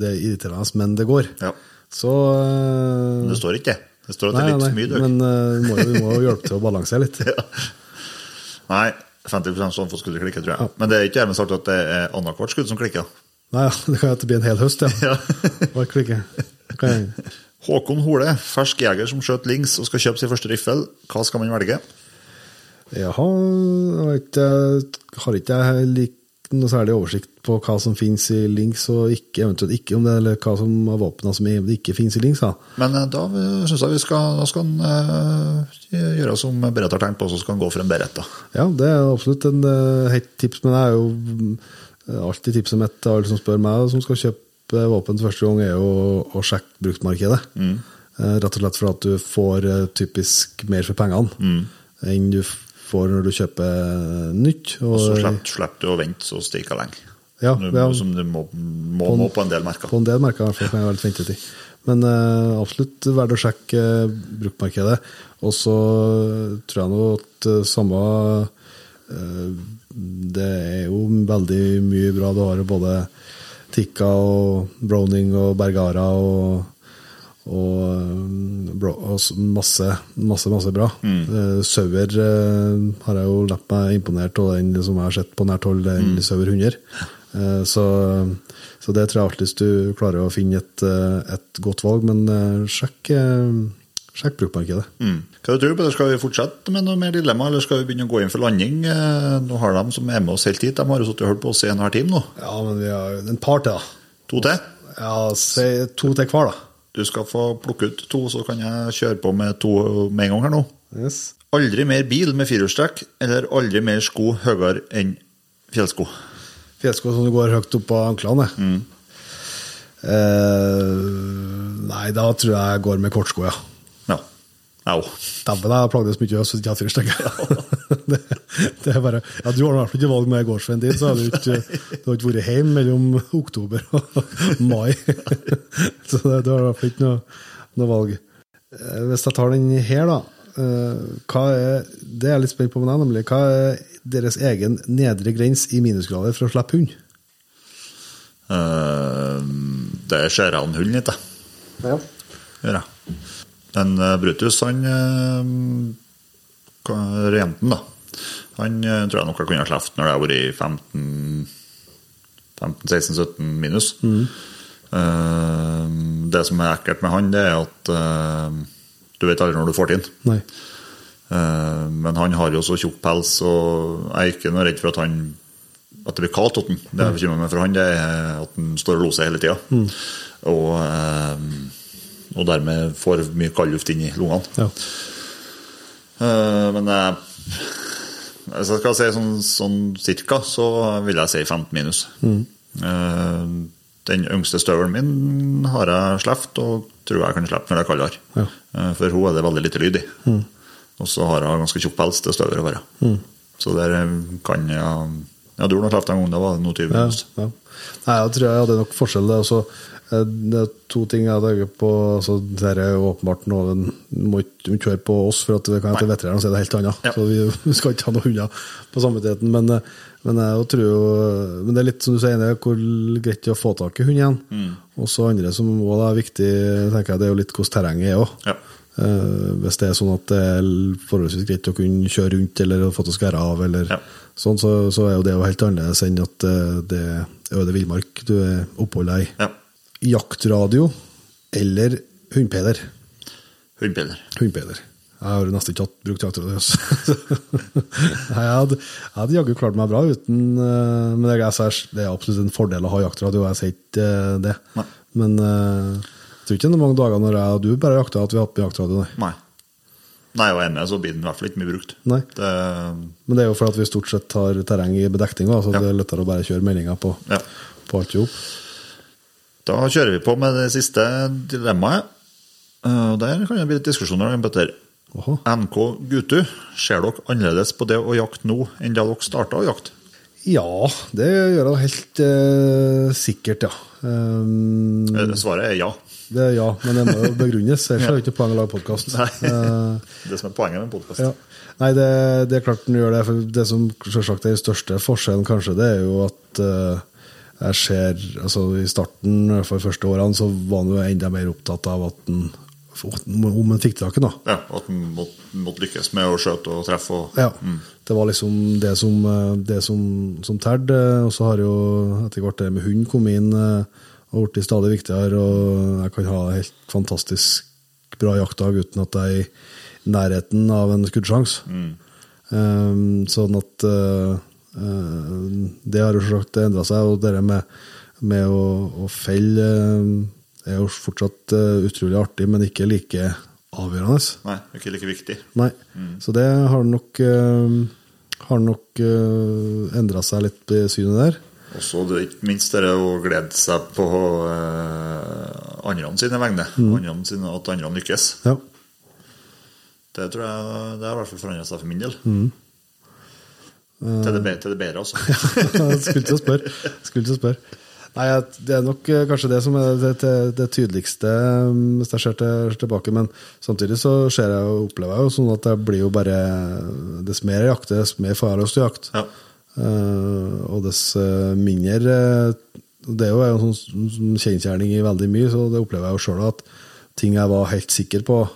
det er irriterende, men det går, Ja. så eh, Men det står ikke det. Det står at det er litt nei, for mye døgg. men eh, vi må, jo- vi må jo hjelpe til å balansere litt. Nei, 50 sånn for skuddet klikker, tror jeg. Men det er ikke dermed sagt at det er annethvert skudd som klikker. Nei, det kan jo bli en hel høst, ja. ja. Håkon Hole, fersk jeger som skjøt lings og skal kjøpe sin første riffel. Hva skal man velge? Jaha, jeg har ikke jeg noe særlig oversikt på hva som finnes i links og ikke, eventuelt ikke om det, eller hva som er våpnene som ikke finnes i links. Da. Men eh, da syns jeg vi skal, da skal han øh, gjøre som Berit har tenkt på, så skal han gå for en Beretta. Ja, det er absolutt en uh, hett tips, men jeg er jo alltid tipset mitt til alle som spør meg som skal kjøpe våpen første gang, er jo å sjekke bruktmarkedet. Mm. rett og slett for at du får eh, typisk mer for pengene enn du får når du kjøper nytt. Og så Og- slipper slipper du å vente så stika lenge. Ja, Du, ja. Som du må, må På en- nå på en del merker. På en del merker i hvert fall kan jeg litt ventetid. Men uh, absolutt verdt å sjekke uh, bruktmarkedet. Og så tror jeg nå at uh, samme eh, Det er jo veldig mye bra. Du har både Tikka og Browning og Bergara og, og, eh, masse, masse, masse bra. Eh, Sauer eh, har jeg jo latt meg imponert av den som jeg har sett på nært hold, den Sauer 100. Eh, Så, så det tror jeg alltid du klarer å finne et, et godt valg, men sjekk, sjekk bruktmarkedet. Mm. Hva tror du, det? Skal vi fortsette med noe mer dilemma, eller skal vi begynne å gå inn for landing? Eh, Nå har de som er med oss helt hit, de har jo sittet og hørt på oss i en halv time nå. Ja, men vi har en par til, da. To til. Ja, si to til hver, da. Du skal få plukke ut to, så kan jeg kjøre på med to med en gang her nå. Yes. Aldri mer bil med firehjulstrekk, eller aldri mer sko høyere enn fjellsko. Fjellsko som du går høyt opp på anklene. Eh, nei, da tror jeg jeg går med kortsko, ja. Òg. Dæven, jeg har plagdes mye hvis ikke jeg har fyrstikke. det, det er bare Ja, du har i hvert fall ikke valg med gårdsvennen din, så har du ikke, du har ikke vært hjemme mellom oktober og mai. så det, du har i hvert fall ikke noe, noe valg. Eh, Hvis jeg tar den her, da. eh, Hva er, det er jeg litt spent på med nemlig. Hva er deres egen nedre grense i minusgrader for å slippe hund? Uh, Det ser jeg an hunden litt, da. Ja. Gjør jeg. Men eh, Brutus, han eh, Renten, da. Han eh, tror jeg nok jeg kunne ha sluppet når det har vært 15 15-16-17 minus. Eh, det som er ekkelt med han, det er at uh, du vet aldri når du får det inn. Eh, Men han har jo så tjukk pels, og jeg er ikke noe redd for at han at det blir kaldt hos ham. Det jeg bekymrer meg for han, det er at han står og loser hele tida. Og, eh, og dermed får mye kaldluft inn i lungene. Ja. Eh, Men jeg, hvis jeg skal si sånn, sånn cirka, så vil jeg si 15 minus. Eh, Den yngste støvelen min har jeg sluppet, og tror jeg kan slippe når det er kaldere. Ja. Eh, For hun er det veldig lite lyd i. Og så har hun ganske tjukk pels til støvel å være. Så der eh, kan jeg Ja, du har nå sluppet en gang, da var det noe 20 minus. ja. Nei, jeg tror jeg hadde nok forskjell. Det, eh, det er to ting jeg tenker på. Altså, det er åpenbart noe den må ikke kjøre på oss, for at vi kan til veterinæren si det helt annet. Ja. Så vi, vi skal ikke ha noen hunder på samvittigheten. Men, eh, men jeg tror jo Men det er litt som du sier, det er hvor greit det er å få tak i hund igjen. Mm. Og så andre som også er viktig, tenker jeg, det er jo litt hvordan terrenget er òg. Ja. hvis det er sånn at det er forholdsvis greit å kunne kjøre rundt eller få til å skære av, eller Ja. sånn, så, så er jo det jo helt annerledes enn at eh, det er øde villmark du er deg i. ja. Jaktradio eller hundpeder? Hundpeder. Hundpeder. Jeg har nesten ikke hatt brukt jaktradio. altså. Jeg hadde, hadde jaggu klart meg bra uten eh, Men det er, det er absolutt en fordel å ha jaktradio, jeg sier ikke eh, det. Nei. Men eh, jeg tror ikke det er mange dager når jeg og du bare jakter, at vi har hatt på jaktradio, nei. Nei. Nei, og ennå så blir den i hvert fall ikke mye brukt. Nei. Det, Men det er jo for at vi stort sett har terreng i bedekninga, så Ja. det er lettere å bare kjøre meldinger på, Ja. på alt i hop. Da kjører vi på med det siste dilemmaet. Eh, Der kan det bli litt diskusjoner. om Åhå. NK Gutu, ser dere annerledes på det å jakte nå enn da dere starta å jakte? Ja, det gjør jeg helt eh, sikkert, ja. Um, Eh, Svaret er ja. det er ja, men det må jo begrunnes, ellers er det ikke poeng å lage podkast. Nei. Det som er poenget med en podkast. Ja. Nei, det, det er klart den gjør det. For det som selvsagt er den største forskjellen, kanskje, det er jo at eh, jeg ser altså I starten, for de første årene, så var han jo enda mer opptatt av at den, om han fikk tak i den. Ja, at han måtte, måtte lykkes med å skjøte og treffe. Og, Ja. Mm. det var liksom det som, eh, det som, som tærte. Og så har jo etter hvert det med hund kommet inn eh, og blitt stadig viktigere. Og jeg kan ha helt fantastisk bra jaktdag uten at jeg er i nærheten av en skuddsjanse. Um, sånn at uh, Det har jo selvsagt endra seg, og det med, med å, å felle uh, er jo fortsatt uh, utrolig artig, men ikke like avgjørende. Nei, ikke like viktig. Nei. Så det har nok, har nok endra seg litt i synet der. Og så det, ikke minst det å glede seg på eh, andre sine vegne. Andre sine, at andre lykkes. Ja. Det tror jeg det har i hvert fall forandret seg for min del. Til, det, be- til det bedre, altså. Skulle til å spørre. Skulle til å spørre. Nei, Det er nok eh, kanskje det som er det, det, tydeligste, um, hvis jeg ser til, tilbake. Men samtidig så ser jeg og opplever jeg jo sånn at det blir jo bare Dess mer jeg jakter, dess mer får jeg lyst til å jakte. Ja. Uh, og dess eh, mindre eh, Det er jo en sånn sånn kjensgjerning i veldig mye, så det opplever jeg jo sjøl at ting jeg var helt sikker på, eh,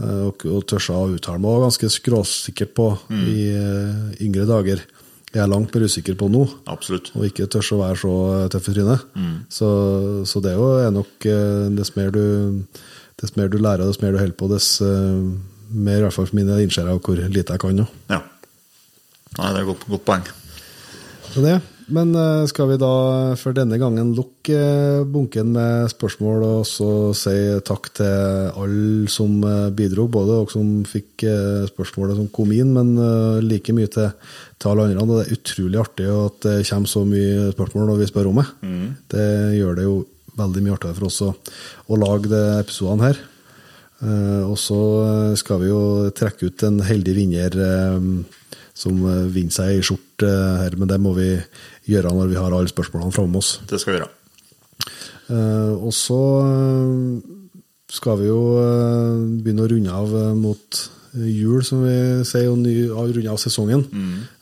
og, og tørsa å uttale meg ganske skråsikker på i eh, yngre dager, Jeg er langt mer usikker på nå. Absolutt. Og ikke tør å være så tøff i trynet. Så, så det er jo er nok eh, Dess mer mer du lærer, dess mer du holder på, dess eh, mer i hvert fall for mine innser jeg hvor lite jeg kan nå. Ja. Nei, det er et godt, godt poeng. Så det. Men eh, skal vi da for denne gangen lukke eh, bunken med spørsmål og så si takk til alle som eh, bidro, både dere som fikk eh, spørsmålet som kom inn, men eh, like mye til, til alle andre. Det er utrolig artig at det kommer så mye spørsmål når vi spør om det. Det gjør det jo veldig mye artigere for oss å, å lage de episodene her. Eh, og så skal vi jo trekke ut en heldig vinner eh, som eh, vinner seg ei skjorte eh, her, men det må vi gjøre når vi har alle spørsmålene framme oss. Det skal vi gjøre. Eh, og så eh, skal vi jo eh, begynne å runde av eh, mot jul, som vi sier, og ny, runde av sesongen.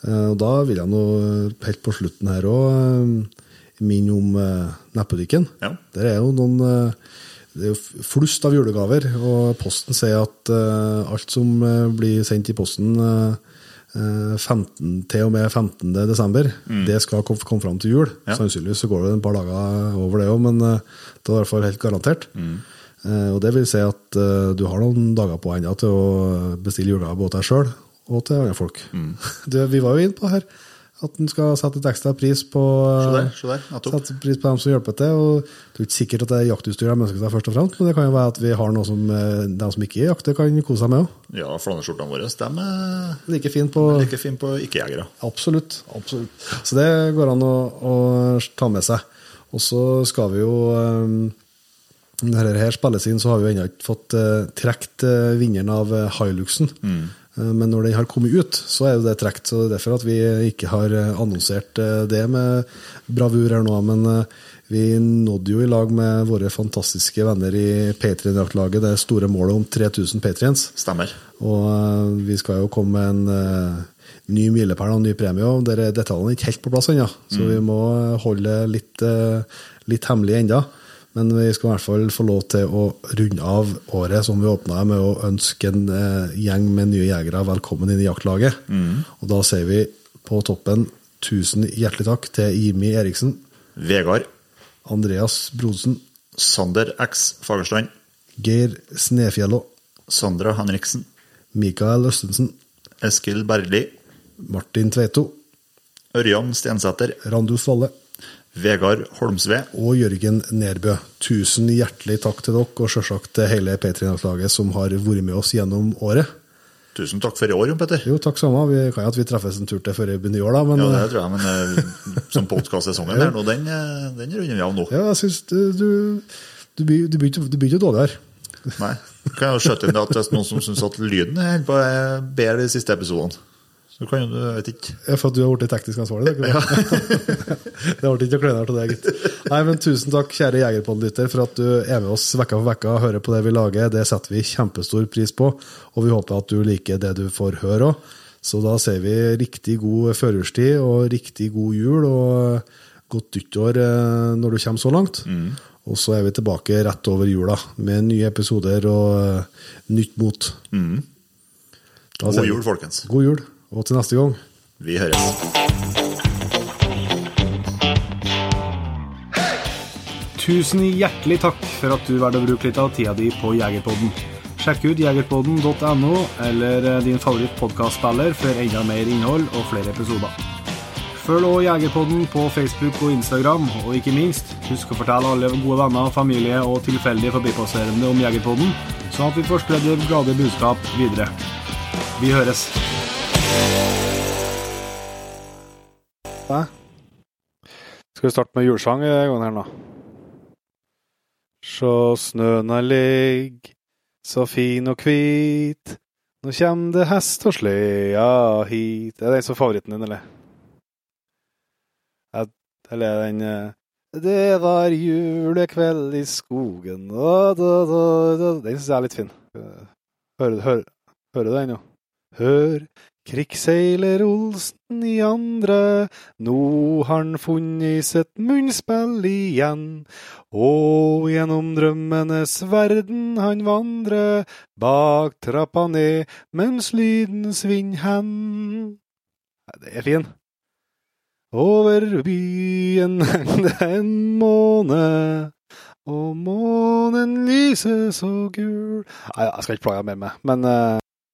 Eh, og da vil jeg nå eh, helt på slutten her òg minne om eh, nettbutikken. Ja. Der er jo noen eh, det er jo flust av julegaver, og Posten sier at uh, alt som uh, blir sendt i posten eh, eh, 15, til og med 15. desember, det skal kom- komme fram til jul. Ja. Sannsynligvis så går det et par dager over det òg, men eh, det er i hvert fall helt garantert. Mm. og det vil si at eh, du har noen dager på ennå til å bestille julegaver både til deg sjøl og til andre folk. Du, vi var jo inne på her, at en skal sette et ekstra pris på nettopp. Sette pris på dem som hjelper til. og Det er ikke sikkert at det er jaktutstyr de ønsker seg, først og fremst, men det kan jo være at vi har noe som eh, de som ikke jakter, kan kose seg med òg. Ja, flanellskjortene våre de er Like fint på like fin på ikke-jegere. Absolutt. absolutt. Så det går an å, å ta med seg. Og så skal vi jo um, Når dette her spilles inn, så har vi ennå ikke fått uh, trukket uh, vinneren av uh, Hiluxen. Mm. Eh, men når den har kommet ut, så er jo det trukket. Så det er derfor at vi ikke har eh, annonsert eh, det med bravur her nå. Men vi nådde jo i lag med våre fantastiske venner i Patrion-jaktlaget det store målet om 3000 patriens. Stemmer. Og vi skal jo komme med en ny milepæl og en ny premie. og der er Detaljene er ikke helt på plass ennå, så vi må holde litt, litt hemmelig ennå. Men vi skal i hvert fall få lov til å runde av året som vi åpna med å ønske en eh, gjeng med nye jegere velkommen inn i jaktlaget. Og da sier vi på toppen tusen hjertelig takk til Jimmy Eriksen, Vegard. Andreas Brodsen, Sander X Fagerstrand. Geir Snefjello, Sandra Henriksen. Mikael Østensen, Eskil Bergli. Martin Tveito, Ørjan Stensæter. Randus Valle. Vegard Holmsve. og Jørgen Nerbø. Tusen hjertelig takk til dere, og selvsagt til hele P3-laget som har vært med oss gjennom året. Tusen takk for i år, Jon Petter. Jo, takk samme. Vi kan jo at vi treffes en tur til før i år, da. Men Ja, det tror jeg, men eh, som podkast-sesongen der nå, den, eh, den runder vi av nå. jeg syns du, du, du, blir- du blir du blir ikke dårligere. Nei. Kan jeg jo skjøtte inn at det er noen som syns at lyden er på er bedre de siste episodene. Så kan jo du, jeg vet ikke. For at du har blitt teknisk ansvarlig? Det, ja. det? ble ikke å kleinere til deg, gitt. Nei, men Tusen takk, kjære Jegerpodlytter, for at du er med oss vekka for vekka og hører på det vi lager. Det setter vi kjempestor pris på, og vi håper at du liker det du får høre òg. Så da sier vi riktig god førjulstid og riktig god jul og godt nyttår eh, når du kommer så langt. Og så er vi tilbake rett over jula med nye episoder og eh, nytt mot. Mm. God jul, folkens. God jul, Og til neste gang. Vi høres. Tusen hjertelig takk for at du valgte å bruke litt av tida di på Jegerpodden. Sjekk ut jegerpodden.no eller eh, din favoritt podkastspiller for enda mer innhold og flere episoder. Følg også Jegerpodden på Facebook og Instagram, og ikke minst, husk å fortelle alle gode venner, familie og tilfeldige forbipasserende om Jegerpodden, sånn at vi får spredd glade budskap videre. Vi høres. Hæ? Skal vi starte med julesang i gangen her nå? Sjå snøna ligg, så fin og kvit. Nå kjem det hest og slea hit. Er det den som er favoritten din, eller? Eller er den eh, Det var julekveld i skogen da, da, da, da. Den syns jeg er litt fin. Eh, Hører, hører, hører du den, jo? Hør, krigsseiler Olsen i andre, nå har han funnet sitt munnspill igjen. Og gjennom drømmenes verden han vandrer, bak trappa ned mens lyden svinner hen. Det er fin. Over byen henger det en måne, og månen lyser så gul Nei, jeg skal ikke plage mer med, men eh,